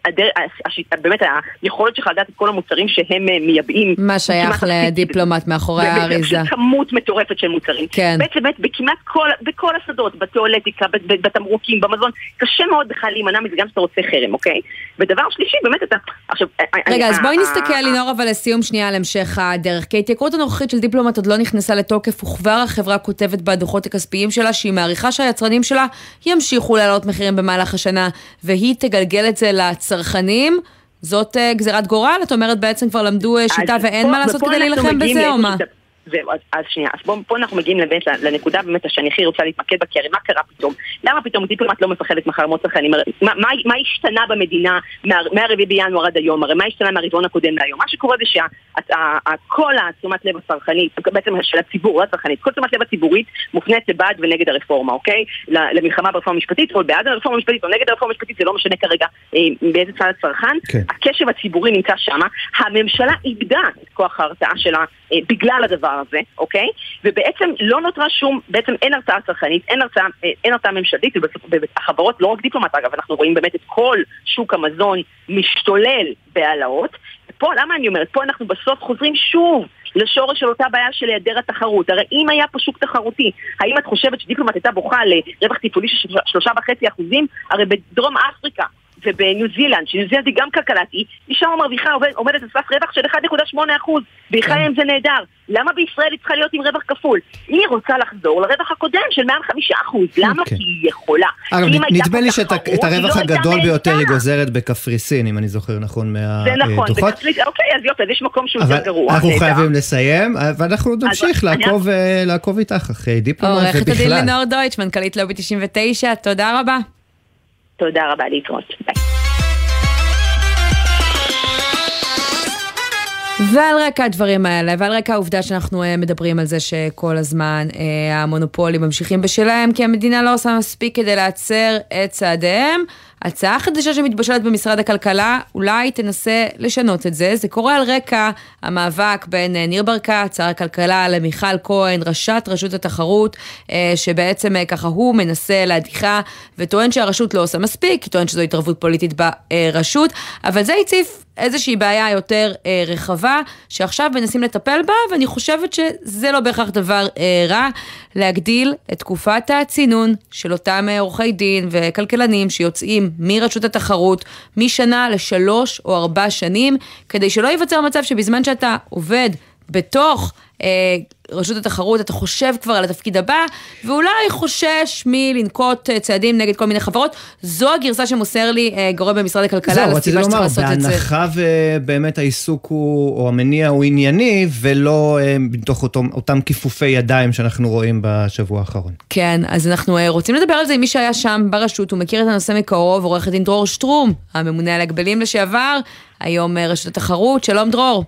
הדר, השיטה, באמת היכולת שלך לדעת את כל המוצרים שהם אה, מייבאים. מה שייך לדיפלומט מאחורי האריזה. כמות מטורפת של מוצרים. כן. בעצם באמת בכמעט כל, בכל השדות, בתיאולטיקה, בתמרוקים, במזון, קשה מאוד בכלל להימנע מזה גם כשאתה רוצה חרם, אוקיי? ודבר שלישי, באמת אתה... עכשיו... אה, אה, רגע, אז בואי נסתכל, לינור, אבל לסיום שנייה על המשך הדרך. כי ההתייקרות הנוכחית של דיפלומט עוד לא נכנסה לתוקף, וכבר החברה כותבת בדוחות הכספיים שלה שהיא מעריכה שהיצרנים שלה ימשיכו להעלות מחירים במהלך השנה, והיא תגלגל את זה לצרכנים. זאת uh, גזירת גורל? את אומרת בעצם כבר למדו uh, שיטה ואין מה לעשות כדי להילחם בזה או מה? זהו, אז, אז שנייה, אז פה, פה אנחנו מגיעים לבית, לנקודה באמת שאני הכי רוצה להתמקד בה, כי הרי מה קרה פתאום? למה פתאום דיפלומט לא מפחדת מחרמות צרכנים? מה, מה, מה השתנה במדינה מה-4 בינואר עד היום? הרי מה השתנה מהרבעון הקודם להיום? מה שקורה זה שכל התשומת לב הצרכנית, בעצם של הציבור, לא הצרכנית, כל תשומת לב הציבורית מופנית לבעד ונגד הרפורמה, אוקיי? למלחמה ברפורמה המשפטית, או בעד הרפורמה המשפטית או נגד הרפורמה המשפטית, זה לא משנה כרגע אה, באיזה צד הצרכן. כן. הקשב הציבורי נמצא שם. הממשלה איבדה את כוח ההרתעה שלה בגלל הדבר הזה, אוקיי? ובעצם לא נותרה שום, בעצם אין הרתעה צרכנית, אין הרתעה, אה, אין הרתעה ממשלתית, והחברות, לא רק דיפלומט אגב, אנחנו רואים באמת את כל שוק המזון משתולל בהעלאות. פה, למה אני אומרת? פה אנחנו בסוף חוזרים שוב לשורש של אותה בעיה של היעדר התחרות. הרי אם היה פה שוק תחרותי, האם את חושבת שדיפלומט הייתה בוכה לרווח טיפולי של שלושה וחצי אחוזים? הרי בדרום אפריקה ובניו זילנד, שניו זילנד היא גם כלכלת אי, היא שם מרוויחה, עומדת על סף רווח של 1.8%, והיא חיה עם זה נהדר. למה בישראל היא צריכה להיות עם רווח כפול? היא רוצה לחזור לרווח הקודם של מעל 5%. למה? אוקיי. כי היא יכולה. אגב, נדמה לי שאת הרווח לא הגדול ביותר היא גוזרת בקפריסין, אם אני זוכר נכון מהדוחות. זה נכון, אוקיי, אז יופי, אז יש מקום שהוא יותר גרוע. אנחנו חייבים לסיים, ואנחנו נמשיך אה, לעקוב איתך אחרי דיפלומט ובכלל. עורכת הדין לינור דויטש, מנכ"לית לובי 99, תודה רבה. תודה רבה, להתראות. ביי. ועל רקע הדברים האלה, ועל רקע העובדה שאנחנו אה, מדברים על זה שכל הזמן אה, המונופולים ממשיכים בשלהם, כי המדינה לא עושה מספיק כדי להצר את צעדיהם, הצעה חדשה שמתבשלת במשרד הכלכלה אולי תנסה לשנות את זה. זה קורה על רקע המאבק בין אה, ניר ברקת, שר הכלכלה, למיכל כהן, ראשת רשות התחרות, שבעצם ככה הוא מנסה להדיחה וטוען שהרשות לא עושה מספיק, טוען שזו התערבות פוליטית ברשות, אבל זה הציף איזושהי בעיה יותר אה, רחבה, שעכשיו מנסים לטפל בה, ואני חושבת שזה לא בהכרח דבר אה, רע, להגדיל את תקופת הצינון של אותם אה, עורכי דין וכלכלנים שיוצאים מרשות התחרות משנה לשלוש או ארבע שנים, כדי שלא ייווצר מצב שבזמן שאתה עובד בתוך אה, רשות התחרות, אתה חושב כבר על התפקיד הבא, ואולי חושש מלנקוט אה, צעדים נגד כל מיני חברות. זו הגרסה שמוסר לי אה, גורם במשרד הכלכלה לסיבה שצריך לעשות את זה. זהו, רציתי לומר, בהנחה ובאמת העיסוק הוא, או המניע הוא ענייני, ולא אה, מתוך אותו, אותם כיפופי ידיים שאנחנו רואים בשבוע האחרון. כן, אז אנחנו רוצים לדבר על זה עם מי שהיה שם ברשות, הוא מכיר את הנושא מקרוב, עורך הדין דרור שטרום, הממונה על הגבלים לשעבר, היום רשות התחרות. שלום דרור.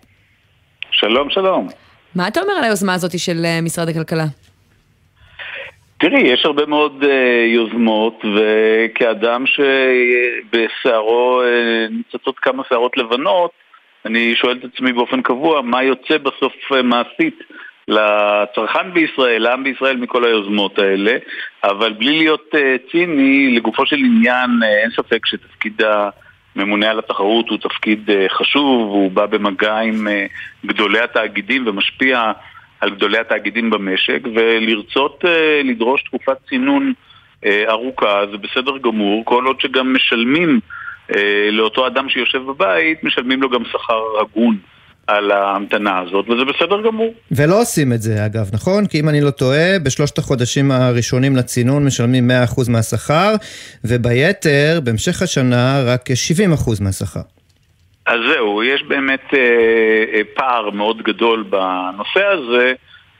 שלום, שלום. מה אתה אומר על היוזמה הזאת של אה, משרד הכלכלה? תראי, יש הרבה מאוד uh, יוזמות, וכאדם שבשערו uh, ניצצות כמה שערות לבנות, אני שואל את עצמי באופן קבוע, מה יוצא בסוף uh, מעשית לצרכן בישראל, לעם בישראל מכל היוזמות האלה, אבל בלי להיות uh, ציני, לגופו של עניין, uh, אין ספק שתפקיד ה... ממונה על התחרות הוא תפקיד אה, חשוב, הוא בא במגע עם אה, גדולי התאגידים ומשפיע על גדולי התאגידים במשק, ולרצות אה, לדרוש תקופת צינון ארוכה זה בסדר גמור, כל עוד שגם משלמים לאותו אדם שיושב בבית, משלמים לו גם שכר הגון. על ההמתנה הזאת, וזה בסדר גמור. ולא עושים את זה אגב, נכון? כי אם אני לא טועה, בשלושת החודשים הראשונים לצינון משלמים 100% מהשכר, וביתר, בהמשך השנה, רק 70% מהשכר. אז זהו, יש באמת אה, אה, פער מאוד גדול בנושא הזה,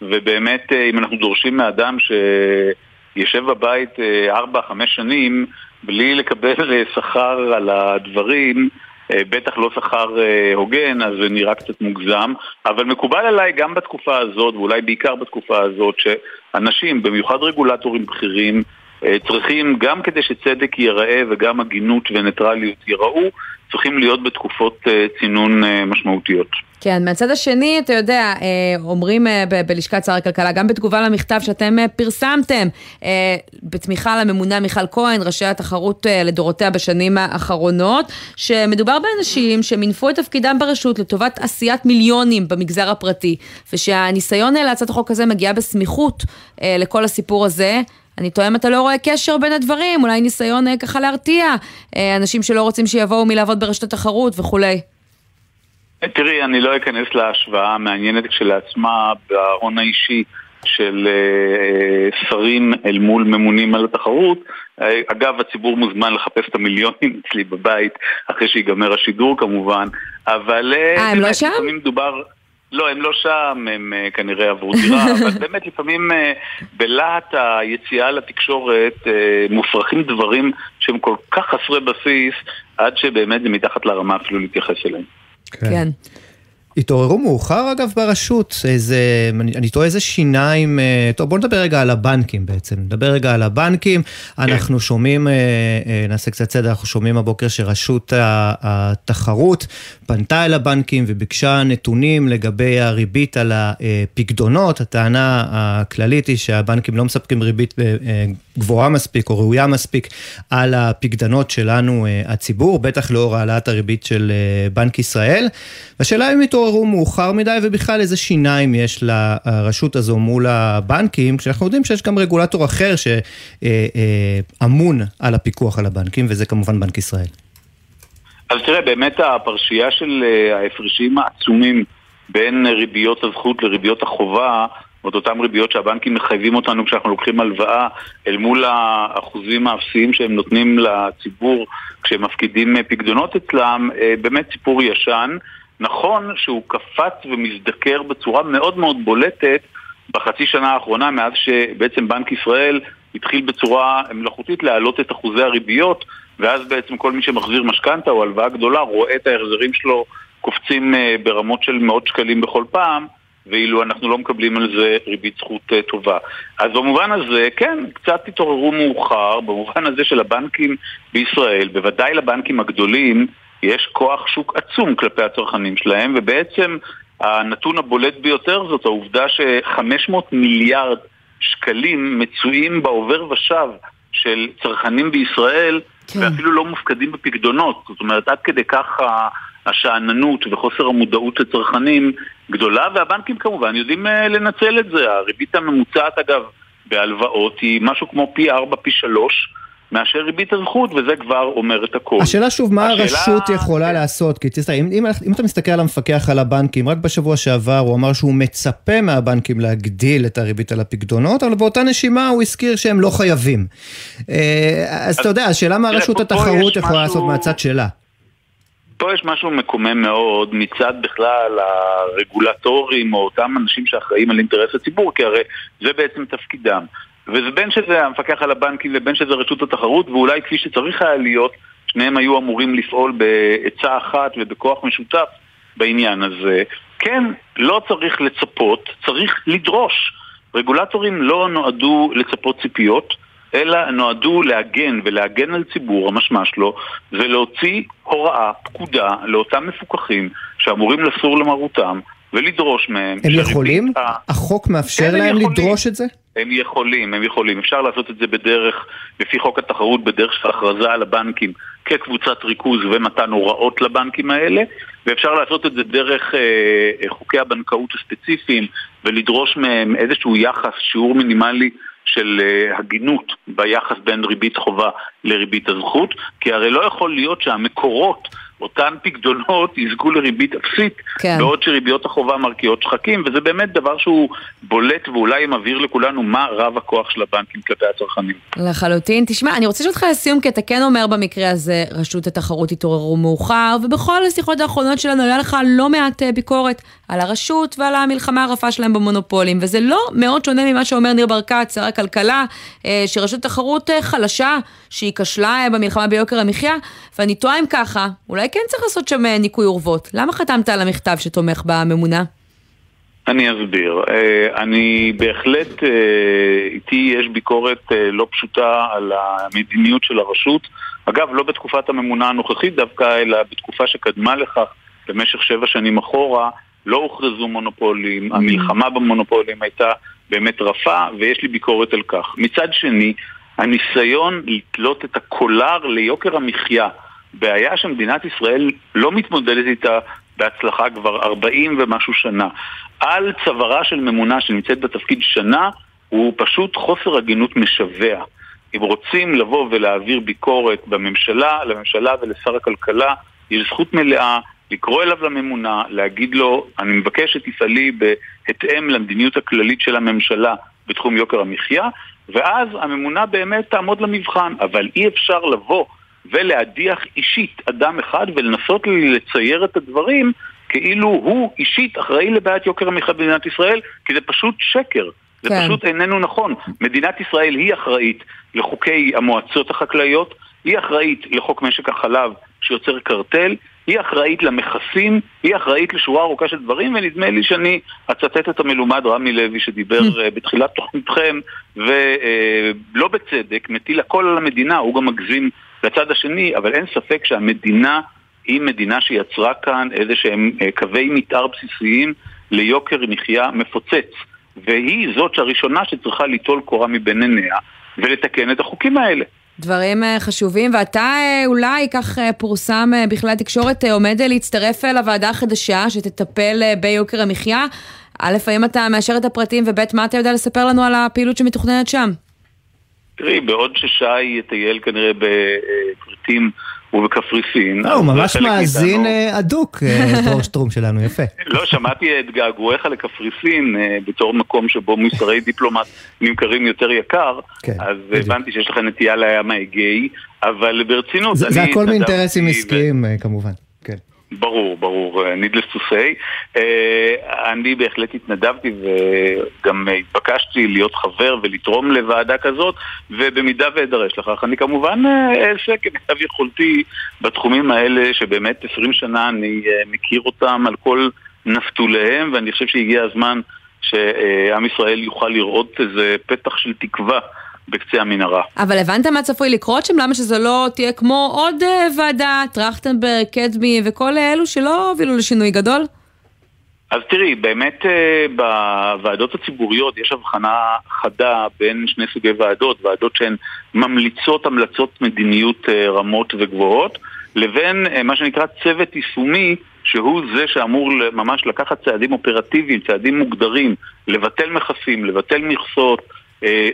ובאמת אה, אם אנחנו דורשים מאדם שישב בבית 4-5 אה, שנים בלי לקבל אה, שכר על הדברים, בטח לא שכר אה, הוגן, אז זה נראה קצת מוגזם, אבל מקובל עליי גם בתקופה הזאת, ואולי בעיקר בתקופה הזאת, שאנשים, במיוחד רגולטורים בכירים, אה, צריכים, גם כדי שצדק ייראה וגם הגינות וניטרליות ייראו, צריכים להיות בתקופות צינון משמעותיות. כן, מהצד השני, אתה יודע, אה, אומרים אה, בלשכת שר הכלכלה, גם בתגובה למכתב שאתם אה, פרסמתם, בתמיכה לממונה מיכל כהן, ראשי התחרות לדורותיה בשנים האחרונות, שמדובר באנשים שמינפו את תפקידם ברשות לטובת עשיית מיליונים במגזר הפרטי, ושהניסיון להצעת החוק הזה מגיע בסמיכות לכל הסיפור הזה. אני טועה אם אתה לא רואה קשר בין הדברים, אולי ניסיון ככה להרתיע אנשים שלא רוצים שיבואו מלעבוד ברשת התחרות וכולי. תראי, אני לא אכנס להשוואה המעניינת כשלעצמה בהון האישי של uh, שרים אל מול ממונים על התחרות. Uh, אגב, הציבור מוזמן לחפש את המיליונים אצלי בבית, אחרי שיגמר השידור כמובן, אבל... אה, הם לא שם? מדובר... לא, הם לא שם, הם uh, כנראה עברו דירה, אבל באמת לפעמים uh, בלהט היציאה לתקשורת uh, מופרכים דברים שהם כל כך חסרי בסיס, עד שבאמת זה מתחת לרמה אפילו להתייחס אליהם. כן. כן. התעוררו מאוחר אגב ברשות, איזה, אני, אני טועה איזה שיניים, אה, טוב בוא נדבר רגע על הבנקים בעצם, נדבר רגע על הבנקים, כן. אנחנו שומעים, אה, אה, נעשה קצת סדר, אנחנו שומעים הבוקר שרשות התחרות פנתה אל הבנקים וביקשה נתונים לגבי הריבית על הפקדונות, הטענה הכללית היא שהבנקים לא מספקים ריבית גבוהה מספיק או ראויה מספיק על הפקדנות שלנו הציבור, בטח לאור העלאת הריבית של בנק ישראל, והשאלה אם התעוררו מאוחר מדי, ובכלל איזה שיניים יש לרשות הזו מול הבנקים, כשאנחנו יודעים שיש גם רגולטור אחר שאמון על הפיקוח על הבנקים, וזה כמובן בנק ישראל. אז תראה, באמת הפרשייה של אה, ההפרשים העצומים בין ריביות הזכות לריביות החובה, עוד אותן ריביות שהבנקים מחייבים אותנו כשאנחנו לוקחים הלוואה אל מול האחוזים האפסיים שהם נותנים לציבור כשהם מפקידים פקדונות אצלם, אה, באמת סיפור ישן. נכון שהוא קפץ ומזדקר בצורה מאוד מאוד בולטת בחצי שנה האחרונה, מאז שבעצם בנק ישראל התחיל בצורה מלאכותית להעלות את אחוזי הריביות, ואז בעצם כל מי שמחזיר משכנתה או הלוואה גדולה רואה את ההחזרים שלו קופצים ברמות של מאות שקלים בכל פעם, ואילו אנחנו לא מקבלים על זה ריבית זכות טובה. אז במובן הזה, כן, קצת התעוררו מאוחר, במובן הזה של הבנקים בישראל, בוודאי לבנקים הגדולים, יש כוח שוק עצום כלפי הצרכנים שלהם, ובעצם הנתון הבולט ביותר זאת העובדה ש-500 מיליארד שקלים מצויים בעובר ושב של צרכנים בישראל, כן. ואפילו לא מופקדים בפקדונות. זאת אומרת, עד כדי כך השאננות וחוסר המודעות לצרכנים גדולה, והבנקים כמובן יודעים אה, לנצל את זה. הריבית הממוצעת, אגב, בהלוואות היא משהו כמו פי 4, פי 3. מאשר ריבית הזכות, וזה כבר אומר את הכל. השאלה שוב, מה השאלה... הרשות יכולה לעשות? כי תסתכל, אם, אם, אם אתה מסתכל על המפקח על הבנקים, רק בשבוע שעבר הוא אמר שהוא מצפה מהבנקים להגדיל את הריבית על הפקדונות, אבל באותה נשימה הוא הזכיר שהם לא חייבים. אה, אז, אז אתה יודע, השאלה מה רשות התחרות יכולה משהו... לעשות מהצד שלה. פה יש משהו מקומם מאוד מצד בכלל הרגולטורים או אותם אנשים שאחראים על אינטרס הציבור, כי הרי זה בעצם תפקידם. וזה בין שזה המפקח על הבנקים ובין שזה רשות התחרות, ואולי כפי שצריך היה להיות, שניהם היו אמורים לפעול בעצה אחת ובכוח משותף בעניין הזה. כן, לא צריך לצפות, צריך לדרוש. רגולטורים לא נועדו לצפות ציפיות, אלא נועדו להגן ולהגן על ציבור, המשמע שלו, ולהוציא הוראה, פקודה, לאותם מפוקחים שאמורים לסור למרותם, ולדרוש מהם... הם יכולים? ה... החוק מאפשר כן, להם יכולים. לדרוש את זה? הם יכולים, הם יכולים. אפשר לעשות את זה בדרך, לפי חוק התחרות, בדרך של הכרזה על הבנקים כקבוצת ריכוז ומתן הוראות לבנקים האלה, ואפשר לעשות את זה דרך אה, אה חוקי הבנקאות הספציפיים ולדרוש מהם איזשהו יחס, שיעור מינימלי של אה, הגינות ביחס בין ריבית חובה לריבית הזכות, כי הרי לא יכול להיות שהמקורות אותן פקדונות יזכו לריבית אפסית, כן. בעוד שריביות החובה מרקיעות שחקים, וזה באמת דבר שהוא בולט ואולי מבהיר לכולנו מה רב הכוח של הבנקים כלפי הצרכנים. לחלוטין. תשמע, אני רוצה לשאול אותך לסיום, כי אתה כן אומר במקרה הזה, רשות התחרות התעוררו מאוחר, ובכל השיחות האחרונות שלנו היה לך לא מעט אה, ביקורת על הרשות ועל המלחמה הרפה שלהם במונופולים, וזה לא מאוד שונה ממה שאומר ניר ברקת, שר הכלכלה, אה, שרשות התחרות אה, חלשה, שהיא כשלה במלחמה ביוקר המחיה, ואני תוהה אם ככה, אולי אולי כן צריך לעשות שם אה, ניקוי אורוות. למה חתמת על המכתב שתומך בממונה? אני אסביר. אה, אני בהחלט, אה, איתי יש ביקורת לא פשוטה על המדיניות של הרשות. אגב, לא בתקופת הממונה הנוכחית דווקא, אלא בתקופה שקדמה לכך, במשך שבע שנים אחורה, לא הוכרזו מונופולים, mm. המלחמה במונופולים הייתה באמת רפה, ויש לי ביקורת על כך. מצד שני, הניסיון לתלות את הקולר ליוקר המחיה בעיה שמדינת ישראל לא מתמודדת איתה בהצלחה כבר 40 ומשהו שנה. על צווארה של ממונה שנמצאת בתפקיד שנה הוא פשוט חוסר הגינות משווע. אם רוצים לבוא ולהעביר ביקורת בממשלה, לממשלה ולשר הכלכלה, יש זכות מלאה לקרוא אליו לממונה, להגיד לו, אני מבקש שתפעלי בהתאם למדיניות הכללית של הממשלה בתחום יוקר המחיה, ואז הממונה באמת תעמוד למבחן. אבל אי אפשר לבוא ולהדיח אישית אדם אחד ולנסות לצייר את הדברים כאילו הוא אישית אחראי לבעיית יוקר המחיה במדינת ישראל, כי זה פשוט שקר. זה כן. פשוט איננו נכון. מדינת ישראל היא אחראית לחוקי המועצות החקלאיות, היא אחראית לחוק משק החלב שיוצר קרטל, היא אחראית למכסים, היא אחראית לשורה ארוכה של דברים, ונדמה לי שאני אצטט את המלומד רמי לוי שדיבר אה, בתחילת תוכניתכם, ולא בצדק, מטיל הכל על המדינה, הוא גם מגזים לצד השני, אבל אין ספק שהמדינה היא מדינה שיצרה כאן איזה שהם אה, קווי מתאר בסיסיים ליוקר מחיה מפוצץ. והיא זאת שהראשונה שצריכה ליטול קורה מבין עיניה ולתקן את החוקים האלה. דברים אה, חשובים, ואתה אה, אולי, כך פורסם בכלי התקשורת, עומד להצטרף לוועדה החדשה שתטפל ביוקר המחיה. א', האם אתה מאשר את הפרטים, וב', מה אתה יודע לספר לנו על הפעילות שמתוכננת שם? תראי, בעוד ששי יטייל כנראה בפריטים ובקפריסין. לא, הוא ממש מאזין אה, אדוק, אה, דרור שטרום שלנו, יפה. לא, שמעתי את געגועיך לקפריסין אה, בתור מקום שבו מוצרי דיפלומט נמכרים יותר יקר, כן, אז הבנתי שיש לך נטייה לים האגאי, אבל ברצינות, זה הכל מאינטרסים עסקיים כמובן, כן. ברור, ברור, needless to say. אני בהחלט התנדבתי וגם התבקשתי להיות חבר ולתרום לוועדה כזאת, ובמידה ואדרש לכך, אני כמובן אעשה כמיטב יכולתי בתחומים האלה שבאמת 20 שנה אני מכיר אותם על כל נפתוליהם, ואני חושב שהגיע הזמן שעם ישראל יוכל לראות איזה פתח של תקווה. בקצה המנהרה. אבל הבנת מה צפוי לקרות שם? למה שזה לא תהיה כמו עוד uh, ועדה, טרכטנברג, קדמי וכל אלו שלא הובילו לשינוי גדול? אז תראי, באמת uh, בוועדות הציבוריות יש הבחנה חדה בין שני סוגי ועדות, ועדות שהן ממליצות המלצות מדיניות uh, רמות וגבוהות, לבין מה שנקרא צוות יישומי, שהוא זה שאמור ממש לקחת צעדים אופרטיביים, צעדים מוגדרים, לבטל מכסים, לבטל מכסות, אה,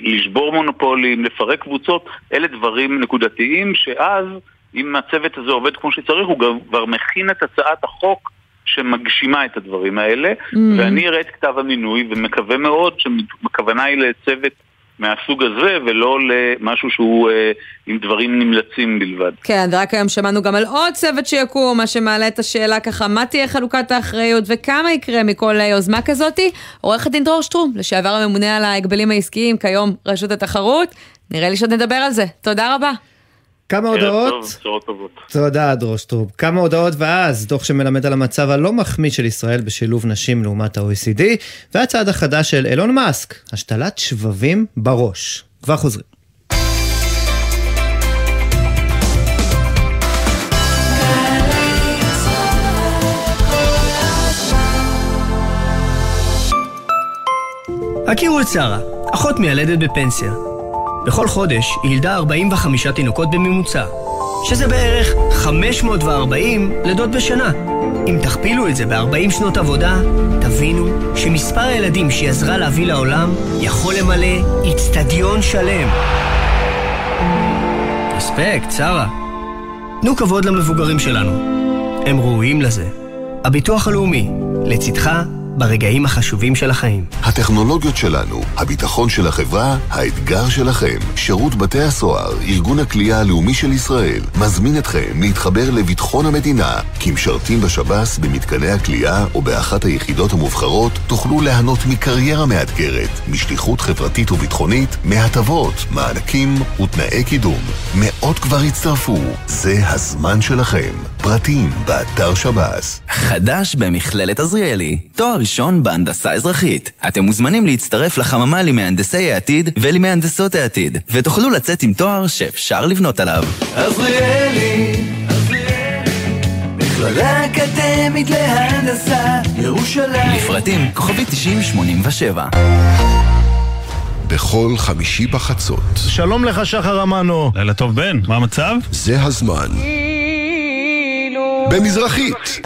לשבור מונופולים, לפרק קבוצות, אלה דברים נקודתיים שאז, אם הצוות הזה עובד כמו שצריך, הוא כבר מכין את הצעת החוק שמגשימה את הדברים האלה, mm. ואני אראה את כתב המינוי ומקווה מאוד שהכוונה היא לצוות מהסוג הזה, ולא למשהו שהוא אה, עם דברים נמלצים בלבד. כן, ורק היום שמענו גם על עוד צוות שיקום, מה שמעלה את השאלה ככה, מה תהיה חלוקת האחריות וכמה יקרה מכל יוזמה כזאתי? עורכת דין דרור שטרום, לשעבר הממונה על ההגבלים העסקיים, כיום רשות התחרות, נראה לי שעוד נדבר על זה. תודה רבה. כמה הודעות? תודה, דרושטרופ. כמה הודעות ואז, דוח שמלמד על המצב הלא מחמיא של ישראל בשילוב נשים לעומת ה-OECD, והצעד החדש של אילון מאסק, השתלת שבבים בראש. כבר חוזרים. הכירו את שרה, אחות מיילדת בפנסיה. בכל חודש היא ילדה 45 תינוקות בממוצע, שזה בערך 540 לידות בשנה. אם תכפילו את זה ב-40 שנות עבודה, תבינו שמספר הילדים שהיא עזרה להביא לעולם יכול למלא איצטדיון שלם. אספקט, שרה. תנו כבוד למבוגרים שלנו. הם ראויים לזה. הביטוח הלאומי, לצדך ברגעים החשובים של החיים. הטכנולוגיות שלנו, הביטחון של החברה, האתגר שלכם. שירות בתי הסוהר, ארגון הכלייה הלאומי של ישראל, מזמין אתכם להתחבר לביטחון המדינה. כמשרתים בשב"ס, במתקני הכלייה או באחת היחידות המובחרות, תוכלו ליהנות מקריירה מאתגרת, משליחות חברתית וביטחונית, מהטבות, מענקים ותנאי קידום. מאות כבר הצטרפו, זה הזמן שלכם. פרטים, באתר שב"ס. חדש במכללת עזריאלי, תואר ראשון בהנדסה אזרחית. אתם מוזמנים להצטרף לחממה למהנדסי העתיד ולמהנדסות העתיד, ותוכלו לצאת עם תואר שאפשר לבנות עליו. עזריאלי, מכללה אקדמית להנדסה, ירושלים. לפרטים כוכבי 9087 בכל חמישי בחצות. שלום לך שחר אמנו. לילה טוב בן, מה המצב? זה הזמן. במזרחית.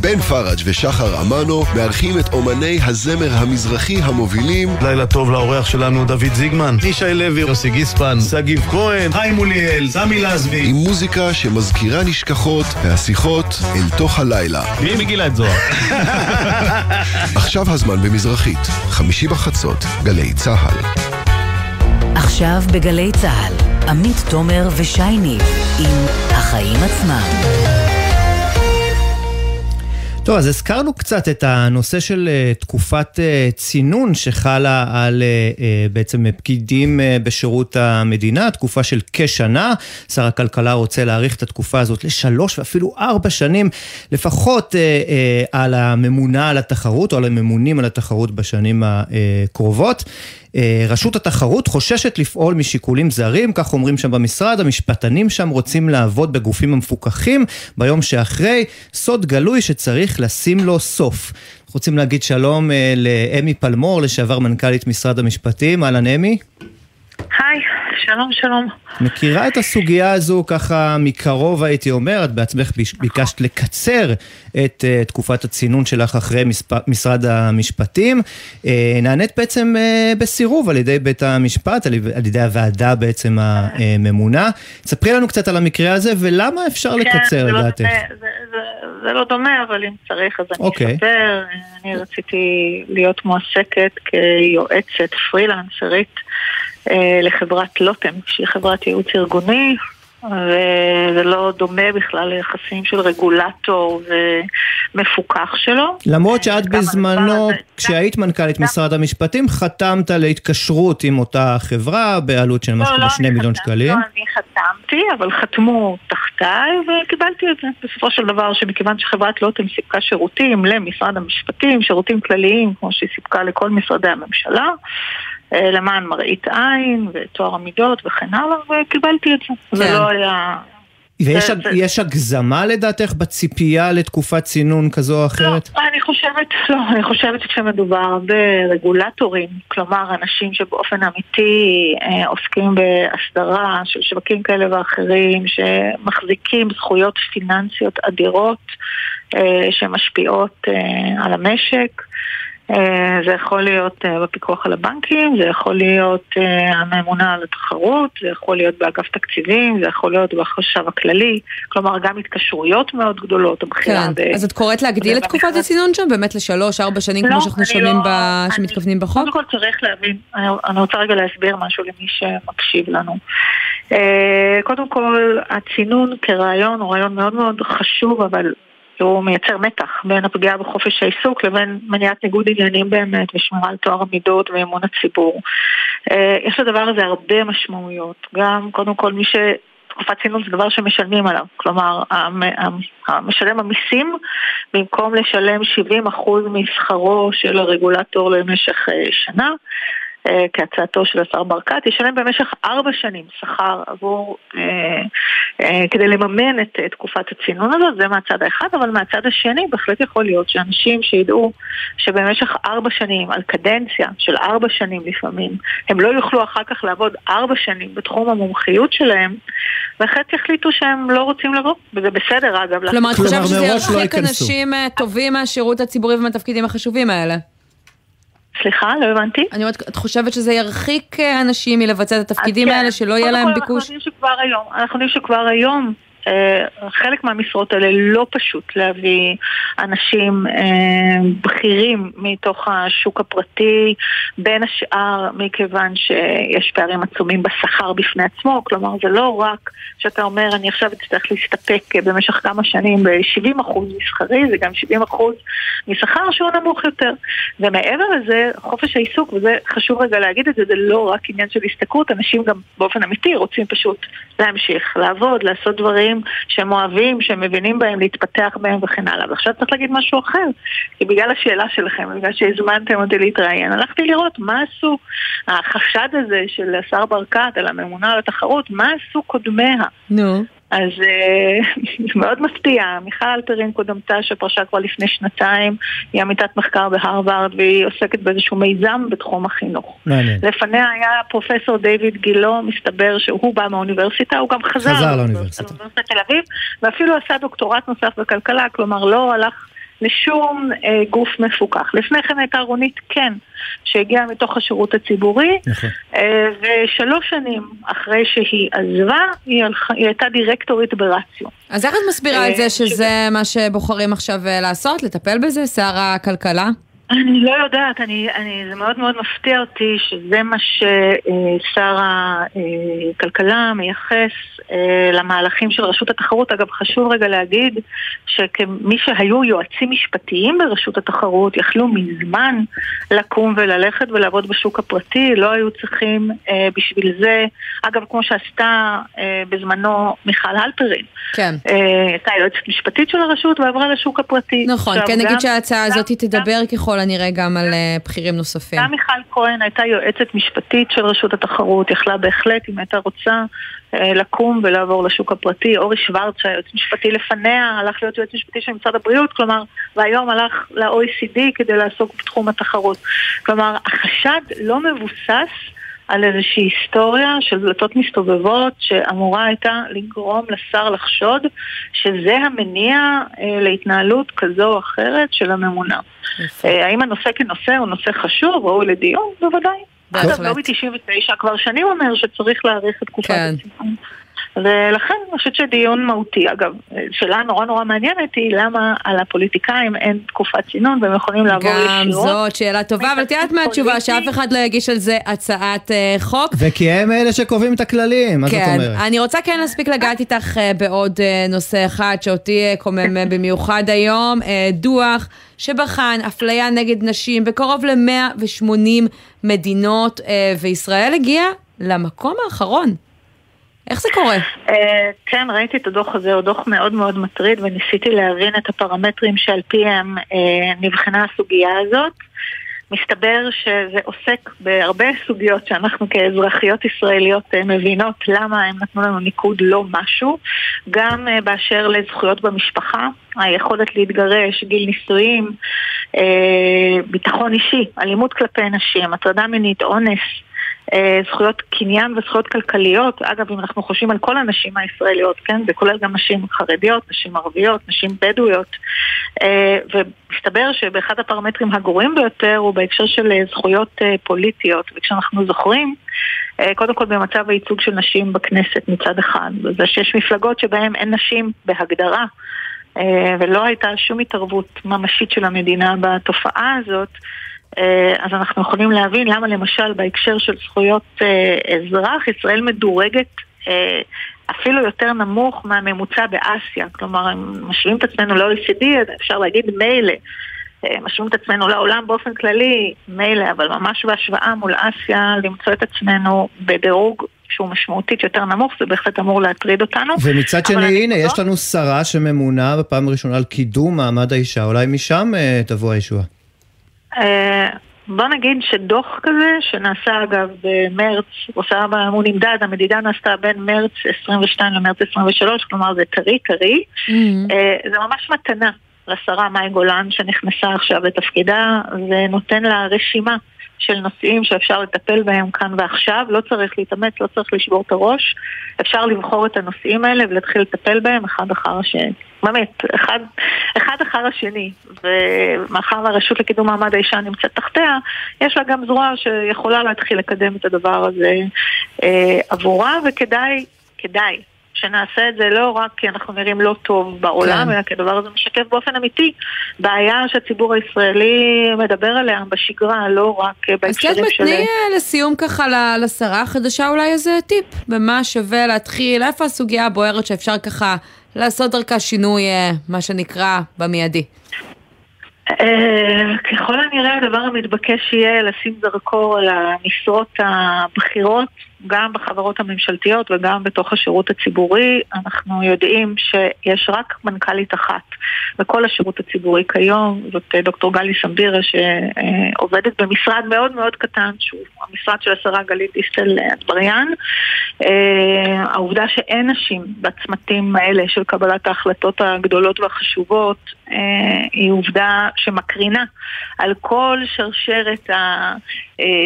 בן פראג' ושחר אמנו מארחים את אומני הזמר המזרחי המובילים. לילה טוב לאורח שלנו דוד זיגמן, ישי לוי, יוסי גיספן, שגיב כהן, חיים מוליאל, סמי לזבי. עם מוזיקה שמזכירה נשכחות והשיחות אל תוך הלילה. מי מגילה את זוהר? עכשיו הזמן במזרחית, חמישי בחצות, גלי צה"ל. עכשיו בגלי צה"ל, עמית תומר ושייני עם החיים עצמם. טוב, אז הזכרנו קצת את הנושא של uh, תקופת uh, צינון שחלה על uh, בעצם פקידים בשירות המדינה, תקופה של כשנה. שר הכלכלה רוצה להאריך את התקופה הזאת לשלוש ואפילו ארבע שנים, לפחות על הממונה על התחרות או על הממונים על התחרות בשנים הקרובות. אה, רשות התחרות חוששת לפעול משיקולים זרים, כך אומרים שם במשרד, המשפטנים שם רוצים לעבוד בגופים המפוקחים ביום שאחרי, סוד גלוי שצריך לשים לו סוף. רוצים להגיד שלום אה, לאמי פלמור, לשעבר מנכ"לית משרד המשפטים, אהלן אמי. היי, שלום שלום. מכירה את הסוגיה הזו ככה מקרוב הייתי אומר, את בעצמך ביקשת לקצר את uh, תקופת הצינון שלך אחרי מספ... משרד המשפטים. Uh, נענית בעצם uh, בסירוב על ידי בית המשפט, על, על ידי הוועדה בעצם הממונה. ספרי לנו קצת על המקרה הזה ולמה אפשר כן, לקצר לא לדעתך. זה, זה, זה, זה לא דומה, אבל אם צריך אז אני okay. אספר. אני רציתי להיות מועסקת כיועצת פרילנסרית. אה, לחברת לוטם, שהיא חברת ייעוץ ארגוני, וזה לא דומה בכלל ליחסים של רגולטור ומפוקח שלו. למרות שאת בזמנו, כשהיית מנכ"לית משרד המשפטים, חתמת להתקשרות עם אותה חברה בעלות של משהו כמו לא, שני אני מיליון שקלים. לא אני חתמתי, אבל חתמו תחתיי וקיבלתי את זה. בסופו של דבר, שמכיוון שחברת לוטם סיפקה שירותים למשרד המשפטים, שירותים כלליים, כמו שהיא סיפקה לכל משרדי הממשלה, למען מראית עין וטוהר המידות וכן הלאה, וקיבלתי את זה. זה כן. לא היה... ויש זה- הג- זה- יש הגזמה לדעתך בציפייה לתקופת צינון כזו או אחרת? אני חושבת, לא, אני חושבת שכשמדובר ברגולטורים, כלומר אנשים שבאופן אמיתי אה, עוסקים בהסדרה של שווקים כאלה ואחרים, שמחזיקים זכויות פיננסיות אדירות אה, שמשפיעות אה, על המשק, אה, זה יכול להיות אה, בפיקוח על הבנקים, זה יכול להיות אה, הממונה על התחרות, זה יכול להיות באגף תקציבים, זה יכול להיות בחשב הכללי, כלומר גם התקשרויות מאוד גדולות, הבחירה כן, ב- אז את קוראת להגדיל את תקופת הצינון שם באמת לשלוש, ארבע שנים, לא, כמו שאנחנו אני שומעים, לא- ב- שמתכוונים בחוק? קודם כל צריך להבין, אני, אני רוצה רגע להסביר משהו למי שמקשיב לנו. אה, קודם כל, הצינון כרעיון הוא רעיון מאוד מאוד חשוב, אבל הוא מייצר מתח בין הפגיעה בחופש העיסוק לבין מניעת ניגוד עניינים באמת ושמירה על טוהר המידות ואמון הציבור. אה, יש לדבר הזה הרבה משמעויות. גם, קודם כל, מי ש... תקופת צינון זה דבר שמשלמים עליו, כלומר המשלם המיסים במקום לשלם 70% משכרו של הרגולטור למשך אה, שנה כהצעתו של השר ברקת, ישלם במשך ארבע שנים שכר עבור, אה, אה, כדי לממן את אה, תקופת הצינון הזאת, זה מהצד האחד, אבל מהצד השני בהחלט יכול להיות שאנשים שידעו שבמשך ארבע שנים, על קדנציה של ארבע שנים לפעמים, הם לא יוכלו אחר כך לעבוד ארבע שנים בתחום המומחיות שלהם, בהחלט יחליטו שהם לא רוצים לבוא, וזה בסדר אגב. כלומר, את חושבת שזה ירחיק אנשים אה, טובים מהשירות הציבורי ומהתפקידים החשובים האלה? סליחה, לא הבנתי. אני אומרת, את חושבת שזה ירחיק אה, אנשים מלבצע את התפקידים כן. האלה, שלא יהיה להם ביקוש? אנחנו יודעים שכבר היום, אנחנו יודעים שכבר היום חלק מהמשרות האלה לא פשוט להביא אנשים אה, בכירים מתוך השוק הפרטי, בין השאר מכיוון שיש פערים עצומים בשכר בפני עצמו, כלומר זה לא רק שאתה אומר אני עכשיו אצטרך להסתפק אה, במשך כמה שנים ב-70% משכרי, זה גם 70% משכר שהוא נמוך יותר. ומעבר לזה, חופש העיסוק, וזה חשוב רגע להגיד את זה, זה לא רק עניין של השתכרות, אנשים גם באופן אמיתי רוצים פשוט להמשיך, לעבוד, לעשות דברים שהם אוהבים, שהם מבינים בהם, להתפתח בהם וכן הלאה. ועכשיו צריך להגיד משהו אחר, כי בגלל השאלה שלכם, בגלל שהזמנתם אותי להתראיין, הלכתי לראות מה עשו החשד הזה של השר ברקת על הממונה על התחרות, מה עשו קודמיה. נו. אז אה, מאוד מפתיע, מיכל אלפרין קודמתה שפרשה כבר לפני שנתיים, היא עמיתת מחקר בהרווארד והיא עוסקת באיזשהו מיזם בתחום החינוך. מעניין. לפניה היה פרופסור דיוויד גילו, מסתבר שהוא בא מהאוניברסיטה, הוא גם חזר, חזר לאוניברסיטה. לאוניברסיטת תל אביב, ואפילו עשה דוקטורט נוסף בכלכלה, כלומר לא הלך לשום אה, גוף מפוקח. לפני כן הייתה רונית קן, שהגיעה מתוך השירות הציבורי. אה, ושלוש שנים אחרי שהיא עזבה, היא, הלכה, היא הייתה דירקטורית ברציו. אז איך את מסבירה את אה, זה שזה מה שבוחרים עכשיו אה, לעשות? לטפל בזה? שר הכלכלה? אני לא יודעת, אני, אני, זה מאוד מאוד מפתיע אותי שזה מה ששר הכלכלה מייחס אה, למהלכים של רשות התחרות. אגב, חשוב רגע להגיד שכמי שהיו יועצים משפטיים ברשות התחרות יכלו מזמן לקום וללכת ולעבוד בשוק הפרטי, לא היו צריכים אה, בשביל זה, אגב, כמו שעשתה אה, בזמנו מיכל הלפרין. כן. הייתה יועצת משפטית של הרשות ועברה לשוק הפרטי. נכון, עכשיו, כן נגיד שההצעה הזאת תדבר ככל הנראה גם על אה, בכירים נוספים. גם מיכל כהן הייתה יועצת משפטית של רשות התחרות, יכלה בהחלט, אם הייתה רוצה, אה, לקום ולעבור לשוק הפרטי. אורי שוורץ, שהיועץ משפטי לפניה, הלך להיות יועץ משפטי של משרד הבריאות, כלומר, והיום הלך ל-OECD כדי לעסוק בתחום התחרות. כלומר, החשד לא מבוסס על איזושהי היסטוריה של דלתות מסתובבות שאמורה הייתה לגרום לשר לחשוד שזה המניע אה, להתנהלות כזו או אחרת של הממונה. אה, האם הנושא כנושא הוא נושא חשוב, ראוי לדיון? בוודאי. אגב, בהחלט. לובי 99 כבר שנים אומר שצריך להאריך את תקופת כן. הציון. ולכן אני חושבת שדיון מהותי. אגב, שאלה נורא נורא מעניינת היא למה על הפוליטיקאים אין תקופת צינון והם יכולים לעבור גם ישירות. זאת שאלה טובה, אבל תראה את מהתשובה שאף אחד לא יגיש על זה הצעת אה, חוק. וכי הם אלה שקובעים את הכללים, מה זאת כן, אומרת? אני רוצה כן להספיק לגעת איתך אה, בעוד אה, נושא אחד שאותי קומם במיוחד היום, דוח שבחן אפליה נגד נשים בקרוב ל-180 מדינות, וישראל הגיעה למקום האחרון. איך זה קורה? אה, כן, ראיתי את הדוח הזה, הוא דוח מאוד מאוד מטריד וניסיתי להבין את הפרמטרים שעל פיהם אה, נבחנה הסוגיה הזאת. מסתבר שזה עוסק בהרבה סוגיות שאנחנו כאזרחיות ישראליות אה, מבינות למה הם נתנו לנו ניקוד לא משהו, גם באשר לזכויות במשפחה, היכולת להתגרש, גיל נישואים, ביטחון אישי, אלימות כלפי נשים, הטרדה מינית, אונס. אה, זכויות קניין וזכויות כלכליות. אגב, אם אנחנו חושבים על כל הנשים הישראליות, כן? זה כולל גם נשים חרדיות, נשים ערביות, נשים בדואיות. אה, ומסתבר שבאחד הפרמטרים הגרועים ביותר הוא בהקשר של אה, זכויות פוליטיות. וכשאנחנו זוכרים, קודם כל במצב הייצוג של נשים בכנסת מצד אחד, וזה שיש מפלגות שבהן אין נשים בהגדרה. ולא הייתה שום התערבות ממשית של המדינה בתופעה הזאת, אז אנחנו יכולים להבין למה למשל בהקשר של זכויות אה, אזרח, ישראל מדורגת אה, אפילו יותר נמוך מהממוצע באסיה. כלומר, אם משווים את עצמנו ל-OECD, אפשר להגיד מילא. אה, משווים את עצמנו לעולם באופן כללי, מילא, אבל ממש בהשוואה מול אסיה, למצוא את עצמנו בדירוג שהוא משמעותית יותר נמוך, זה בהחלט אמור להטריד אותנו. ומצד שני, הנה, יש לנו שרה שממונה בפעם הראשונה על קידום מעמד האישה, אולי משם אה, תבוא הישועה. אה, בוא נגיד שדוח כזה, שנעשה אגב במרץ, הוא עושה, הוא נמדד, המדידה נעשתה בין מרץ 22 למרץ 23, כלומר זה טרי טרי, אה, זה ממש מתנה לשרה מאי גולן שנכנסה עכשיו לתפקידה, ונותן לה רשימה של נושאים שאפשר לטפל בהם כאן ועכשיו, לא צריך להתאמץ, לא צריך לשבור את הראש, אפשר לבחור את הנושאים האלה ולהתחיל לטפל בהם אחד אחר השני. באמת, אחד, אחד אחר השני, ומאחר והרשות לקידום מעמד האישה נמצאת תחתיה, יש לה גם זרוע שיכולה להתחיל לקדם את הדבר הזה אה, עבורה, וכדאי, כדאי שנעשה את זה לא רק כי אנחנו נראים לא טוב בעולם, כן. אלא כי הדבר הזה משקף באופן אמיתי בעיה שהציבור הישראלי מדבר עליה בשגרה, לא רק אז בהקשרים של... תני אה, לסיום ככה לשרה החדשה אולי איזה טיפ, במה שווה להתחיל, איפה הסוגיה הבוערת שאפשר ככה לעשות דרכה שינוי, אה, מה שנקרא, במיידי. אה, ככל הנראה הדבר המתבקש יהיה לשים זרקור על המשרות הבכירות, גם בחברות הממשלתיות וגם בתוך השירות הציבורי. אנחנו יודעים שיש רק מנכ"לית אחת בכל השירות הציבורי כיום, זאת אה, דוקטור גלי סמבירה שעובדת במשרד מאוד מאוד קטן, שהוא המשרד של השרה גלית דיסטל אטבריאן. אה, העובדה שאין נשים בצמתים האלה של קבלת ההחלטות הגדולות והחשובות אה, היא עובדה שמקרינה על כל שרשרת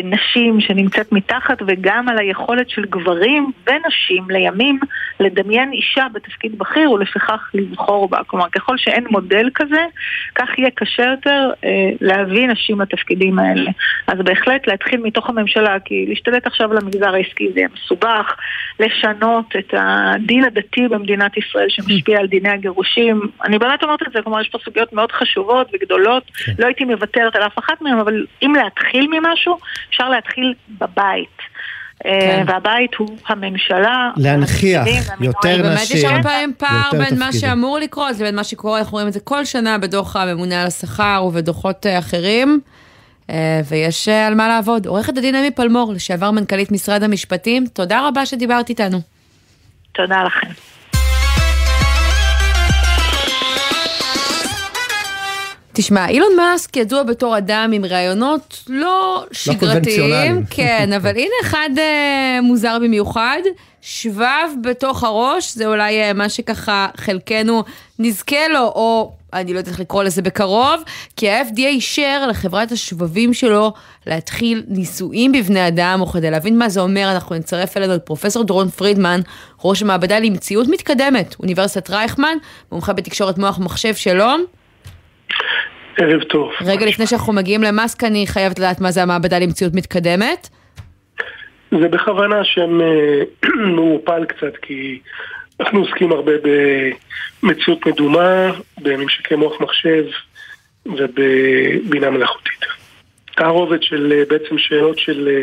הנשים שנמצאת מתחת וגם על היכולת של גברים ונשים לימים לדמיין אישה בתפקיד בכיר ולפיכך לבחור בה. כלומר, ככל שאין מודל כזה, כך יהיה קשה יותר אה, להביא נשים לתפקידים האלה. אז בהחלט להתחיל מתוך הממשלה, כי להשתלט עכשיו על המגזר העסקי זה יהיה מסובך, לשנות את הדין הדתי במדינת ישראל שמשפיע על דיני הגירושים. אני באמת אומרת את זה, כלומר יש פה סוגיות מאוד חשובות וגדולות, לא הייתי מוותרת על אף אחת מהן, אבל אם להתחיל ממשהו, אפשר להתחיל בבית. אה, והבית הוא הממשלה. להנכיח יותר והמינויים. באמת יש הרבה פעמים פער בין מה. שאמור לקרות לבין מה שקורה, אנחנו רואים את זה כל שנה בדוח הממונה על השכר ובדוחות אה, אחרים, אה, ויש על מה לעבוד. עורכת הדין אמי פלמור, לשעבר מנכ"לית משרד המשפטים, תודה רבה שדיברת איתנו. תודה לכם. תשמע, אילון מאסק ידוע בתור אדם עם רעיונות לא שגרתיים, קונבנציונליים. כן, אבל הנה אחד אה, מוזר במיוחד, שבב בתוך הראש, זה אולי אה, מה שככה חלקנו נזכה לו, או אני לא יודעת איך לקרוא לזה בקרוב, כי ה-FDA אישר לחברת השבבים שלו להתחיל ניסויים בבני אדם, או כדי להבין מה זה אומר, אנחנו נצרף אלינו את פרופסור דורון פרידמן, ראש המעבדה למציאות מתקדמת, אוניברסיטת רייכמן, מומחה בתקשורת מוח ומחשב, שלום. ערב טוב. רגע לפני שאנחנו מגיעים למאסק, אני חייבת לדעת מה זה המעבדה למציאות מתקדמת. זה בכוונה שם אה, מעורפל קצת, כי אנחנו עוסקים הרבה במציאות מדומה, בממשקי מוח מחשב ובבינה מלאכותית. תערובת של אה, בעצם שאלות של אה,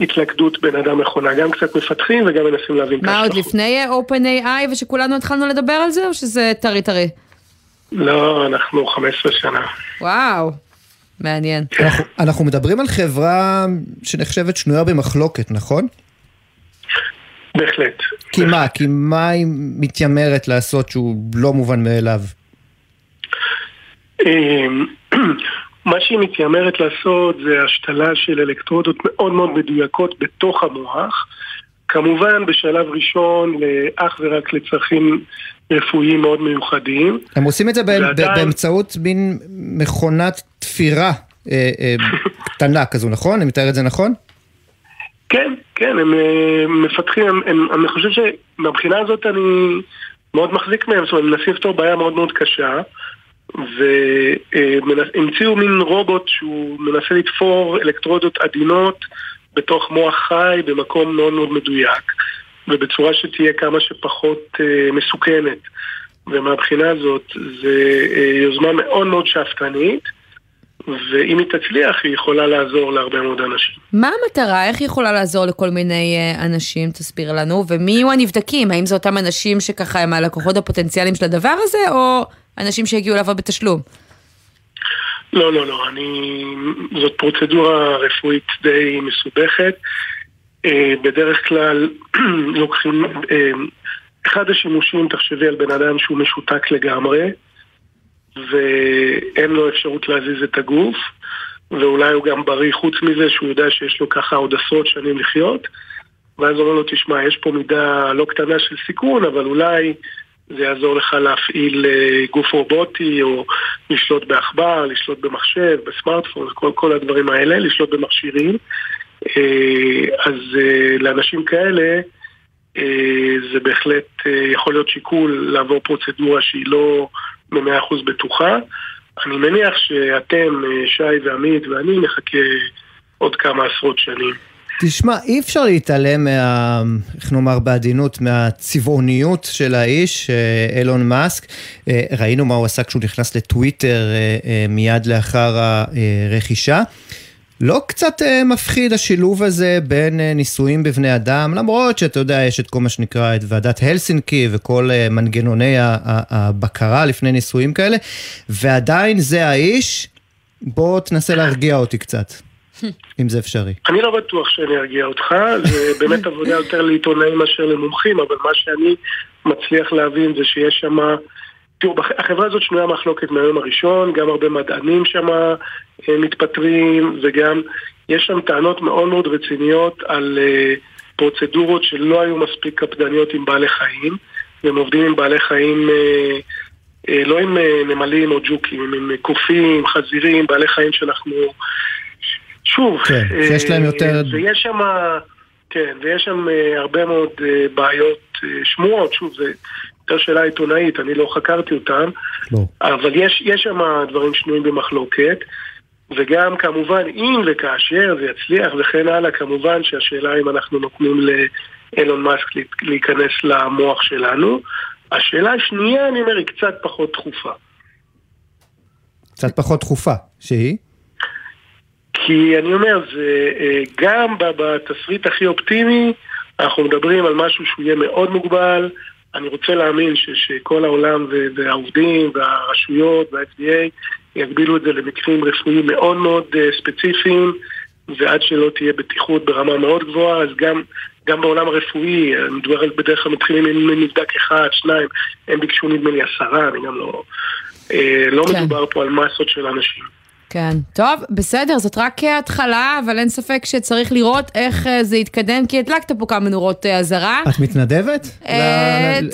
התלכדות בין אדם מכונה, גם קצת מפתחים וגם מנסים להבין את מה, עוד לפני OpenAI ושכולנו התחלנו לדבר על זה, או שזה טרי טרי? לא, אנחנו 15 שנה. וואו, מעניין. אנחנו- אנחנו מדברים על חברה שנחשבת שנויה במחלוקת, נכון? בהחלט. כי מה? כי מה היא מתיימרת לעשות שהוא לא מובן מאליו? אמ, מה שהיא מתיימרת לעשות זה השתלה של אלקטרודות מאוד מאוד מדויקות בתוך המוח. כמובן בשלב ראשון אך ורק לצרכים רפואיים מאוד מיוחדים. הם עושים את זה ועדיין- באמצעות מין מכונת תפירה אה, אה, קטנה כזו, נכון? אני מתאר את זה נכון? כן, כן, הם אה, מפתחים, הם, הם, אני חושב שמבחינה הזאת אני מאוד מחזיק מהם, זאת אומרת, הם מנסים לפתור בעיה מאוד מאוד קשה, והמציאו מין רובוט שהוא מנסה לתפור אלקטרודות עדינות בתוך מוח חי במקום מאוד מאוד מדויק, ובצורה שתהיה כמה שפחות אה, מסוכנת. ומהבחינה הזאת זו אה, יוזמה מאוד מאוד שאפתנית, ואם היא תצליח היא יכולה לעזור להרבה מאוד אנשים. מה המטרה? איך היא יכולה לעזור לכל מיני אה, אנשים? תסביר לנו. ומי יהיו הנבדקים? האם זה אותם אנשים שככה הם הלקוחות הפוטנציאליים של הדבר הזה, או אנשים שהגיעו לעבוד בתשלום? לא, לא, לא, אני... זאת פרוצדורה רפואית די מסובכת. אה, בדרך כלל לוקחים... אה, אחד השימושים, תחשבי על בן אדם שהוא משותק לגמרי, ואין לו אפשרות להזיז את הגוף, ואולי הוא גם בריא חוץ מזה שהוא יודע שיש לו ככה עוד עשרות שנים לחיות, ואז אומר לו, תשמע, יש פה מידה לא קטנה של סיכון, אבל אולי זה יעזור לך להפעיל אה, גוף רובוטי, או לשלוט בעכבר, לשלוט במחשב, בסמארטפון, כל, כל הדברים האלה, לשלוט במכשירים. אה, אז אה, לאנשים כאלה זה בהחלט יכול להיות שיקול לעבור פרוצדורה שהיא לא במאה אחוז בטוחה. אני מניח שאתם, שי ועמית ואני, נחכה עוד כמה עשרות שנים. תשמע, אי אפשר להתעלם מה... איך נאמר בעדינות, מהצבעוניות של האיש, אה, אילון מאסק. אה, ראינו מה הוא עשה כשהוא נכנס לטוויטר אה, מיד לאחר הרכישה. לא קצת מפחיד השילוב הזה בין ניסויים בבני אדם, למרות שאתה יודע, יש את כל מה שנקרא את ועדת הלסינקי וכל מנגנוני הבקרה לפני ניסויים כאלה, ועדיין זה האיש, בוא תנסה להרגיע אותי קצת, אם זה אפשרי. אני לא בטוח שאני ארגיע אותך, זה באמת עבודה יותר לעיתונאים מאשר למומחים, אבל מה שאני מצליח להבין זה שיש שם... תראו, החברה הזאת שנויה מחלוקת מהיום הראשון, גם הרבה מדענים שם אה, מתפטרים, וגם יש שם טענות מאוד מאוד רציניות על אה, פרוצדורות שלא היו מספיק קפדניות עם בעלי חיים, והם עובדים עם בעלי חיים, אה, לא עם נמלים או ג'וקים, עם קופים, חזירים, בעלי חיים שאנחנו... שוב, כן, שיש להם אה, יותר- ויש שם, כן, ויש שם אה, הרבה מאוד אה, בעיות, אה, שמועות, שוב, זה יותר שאלה עיתונאית, אני לא חקרתי אותן, לא. אבל יש, יש שם דברים שנויים במחלוקת, וגם כמובן אם וכאשר זה יצליח וכן הלאה, כמובן שהשאלה אם אנחנו נותנים לאילון מאסק לה- להיכנס למוח שלנו. השאלה השנייה, אני אומר, היא קצת פחות דחופה. קצת פחות דחופה, שהיא? כי אני אומר, זה אה, גם בתסריט הכי אופטימי, אנחנו מדברים על משהו שהוא יהיה מאוד מוגבל. אני רוצה להאמין ש, שכל העולם והעובדים והרשויות וה-FDA יגבילו את זה למקרים רפואיים מאוד מאוד אה, ספציפיים, ועד שלא תהיה בטיחות ברמה מאוד גבוהה, אז גם, גם בעולם הרפואי, מדובר על- בדרך כלל מתחילים עם נבדק אחד, שניים, הם ביקשו נדמה לי עשרה, אני גם לא... אה, לא כן. מדובר פה על מסות של אנשים. כן. טוב, בסדר, זאת רק אה, התחלה, אבל אין ספק שצריך לראות איך אה, זה יתקדם, כי הדלקת פה כמה נורות אה, אזהרה. את מתנדבת?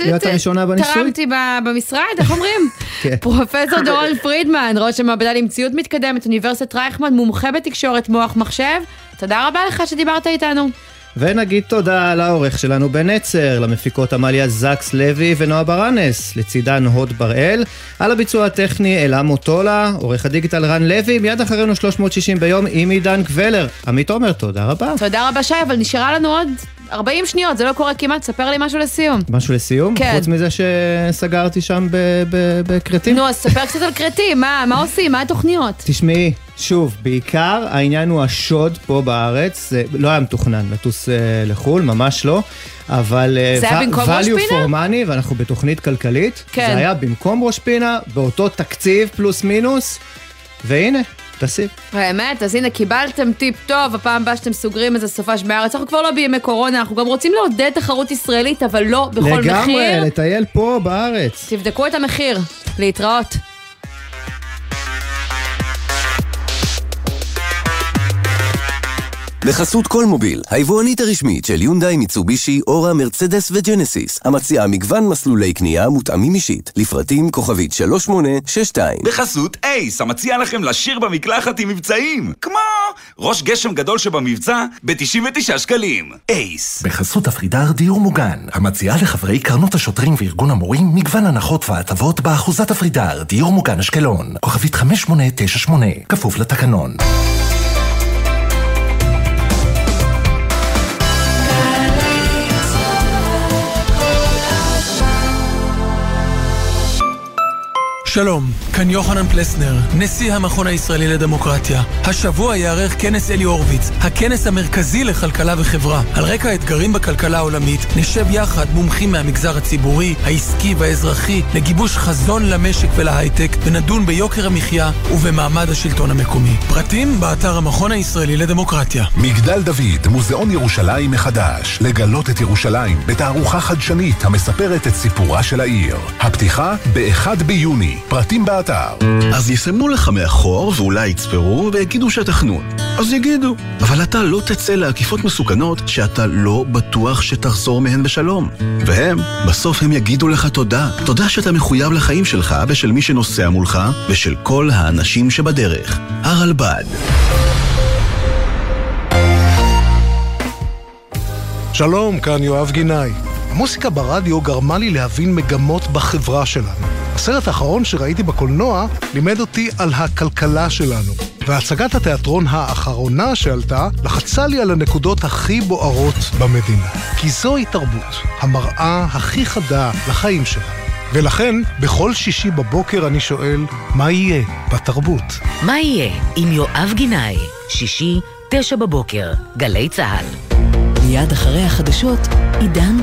להיות הראשונה בניסוי? תרמתי במשרד, איך אומרים? כן. פרופסור דורון פרידמן, ראש המעבדה למציאות מתקדמת, אוניברסיטת רייכמן, מומחה בתקשורת מוח מחשב. תודה רבה לך שדיברת איתנו. ונגיד תודה לעורך שלנו בנצר, למפיקות עמליה זקס לוי ונועה ברנס, לצידן הוד בראל, על הביצוע הטכני אלה מוטולה, עורך הדיגיטל רן לוי, מיד אחרינו 360 ביום עם עידן קבלר. עמית עומר, תודה רבה. תודה רבה שי, אבל נשארה לנו עוד 40 שניות, זה לא קורה כמעט, ספר לי משהו לסיום. משהו לסיום? כן. חוץ מזה שסגרתי שם בכרתים? נו, אז ספר קצת על כרתים, מה, מה עושים, מה התוכניות? תשמעי, שוב, בעיקר העניין הוא השוד פה בארץ, זה לא היה מתוכנן לטוס אה, לחו"ל, ממש לא, אבל... אה, זה היה במקום ראש value פינה? for money, ואנחנו בתוכנית כלכלית. כן. זה היה במקום ראש פינה, באותו תקציב פלוס מינוס, והנה, תסיק. האמת, אז הנה קיבלתם טיפ טוב, הפעם הבאה שאתם סוגרים איזה סופש בארץ, אנחנו כבר לא בימי קורונה, אנחנו גם רוצים לעודד תחרות ישראלית, אבל לא בכל מחיר. לגמרי, לטייל פה בארץ. תבדקו את המחיר, להתראות. בחסות כל מוביל, היבואנית הרשמית של יונדאי, מיצובישי, אורה, מרצדס וג'נסיס, המציעה מגוון מסלולי קנייה מותאמים אישית, לפרטים כוכבית 3862. בחסות אייס, המציע לכם לשיר במקלחת עם מבצעים. כמו ראש גשם גדול שבמבצע ב-99 שקלים. אייס. בחסות אפרידר דיור מוגן, המציעה לחברי קרנות השוטרים וארגון המורים מגוון הנחות והטבות באחוזת אפרידר, דיור מוגן אשקלון, כוכבית 5898, כפוף לתקנון. שלום, כאן יוחנן פלסנר, נשיא המכון הישראלי לדמוקרטיה. השבוע ייערך כנס אלי הורוביץ, הכנס המרכזי לכלכלה וחברה. על רקע האתגרים בכלכלה העולמית, נשב יחד מומחים מהמגזר הציבורי, העסקי והאזרחי, לגיבוש חזון למשק ולהייטק, ונדון ביוקר המחיה ובמעמד השלטון המקומי. פרטים באתר המכון הישראלי לדמוקרטיה. מגדל דוד, מוזיאון ירושלים מחדש. לגלות את ירושלים בתערוכה חדשנית המספרת את סיפורה של העיר. הפתיחה ב-1 ביוני. פרטים באתר. אז יסמנו לך מאחור ואולי יצפרו ויגידו שאתה חנון. אז יגידו. אבל אתה לא תצא לעקיפות מסוכנות שאתה לא בטוח שתחזור מהן בשלום. והם, בסוף הם יגידו לך תודה. תודה שאתה מחויב לחיים שלך ושל מי שנוסע מולך ושל כל האנשים שבדרך. הרלב"ד. שלום, כאן יואב גינאי. המוסיקה ברדיו גרמה לי להבין מגמות בחברה שלנו. הסרט האחרון שראיתי בקולנוע לימד אותי על הכלכלה שלנו. והצגת התיאטרון האחרונה שעלתה לחצה לי על הנקודות הכי בוערות במדינה. כי זוהי תרבות, המראה הכי חדה לחיים שלנו. ולכן, בכל שישי בבוקר אני שואל, מה יהיה בתרבות? מה יהיה עם יואב גינאי? שישי, תשע בבוקר, גלי צה"ל. מיד אחרי החדשות, עידן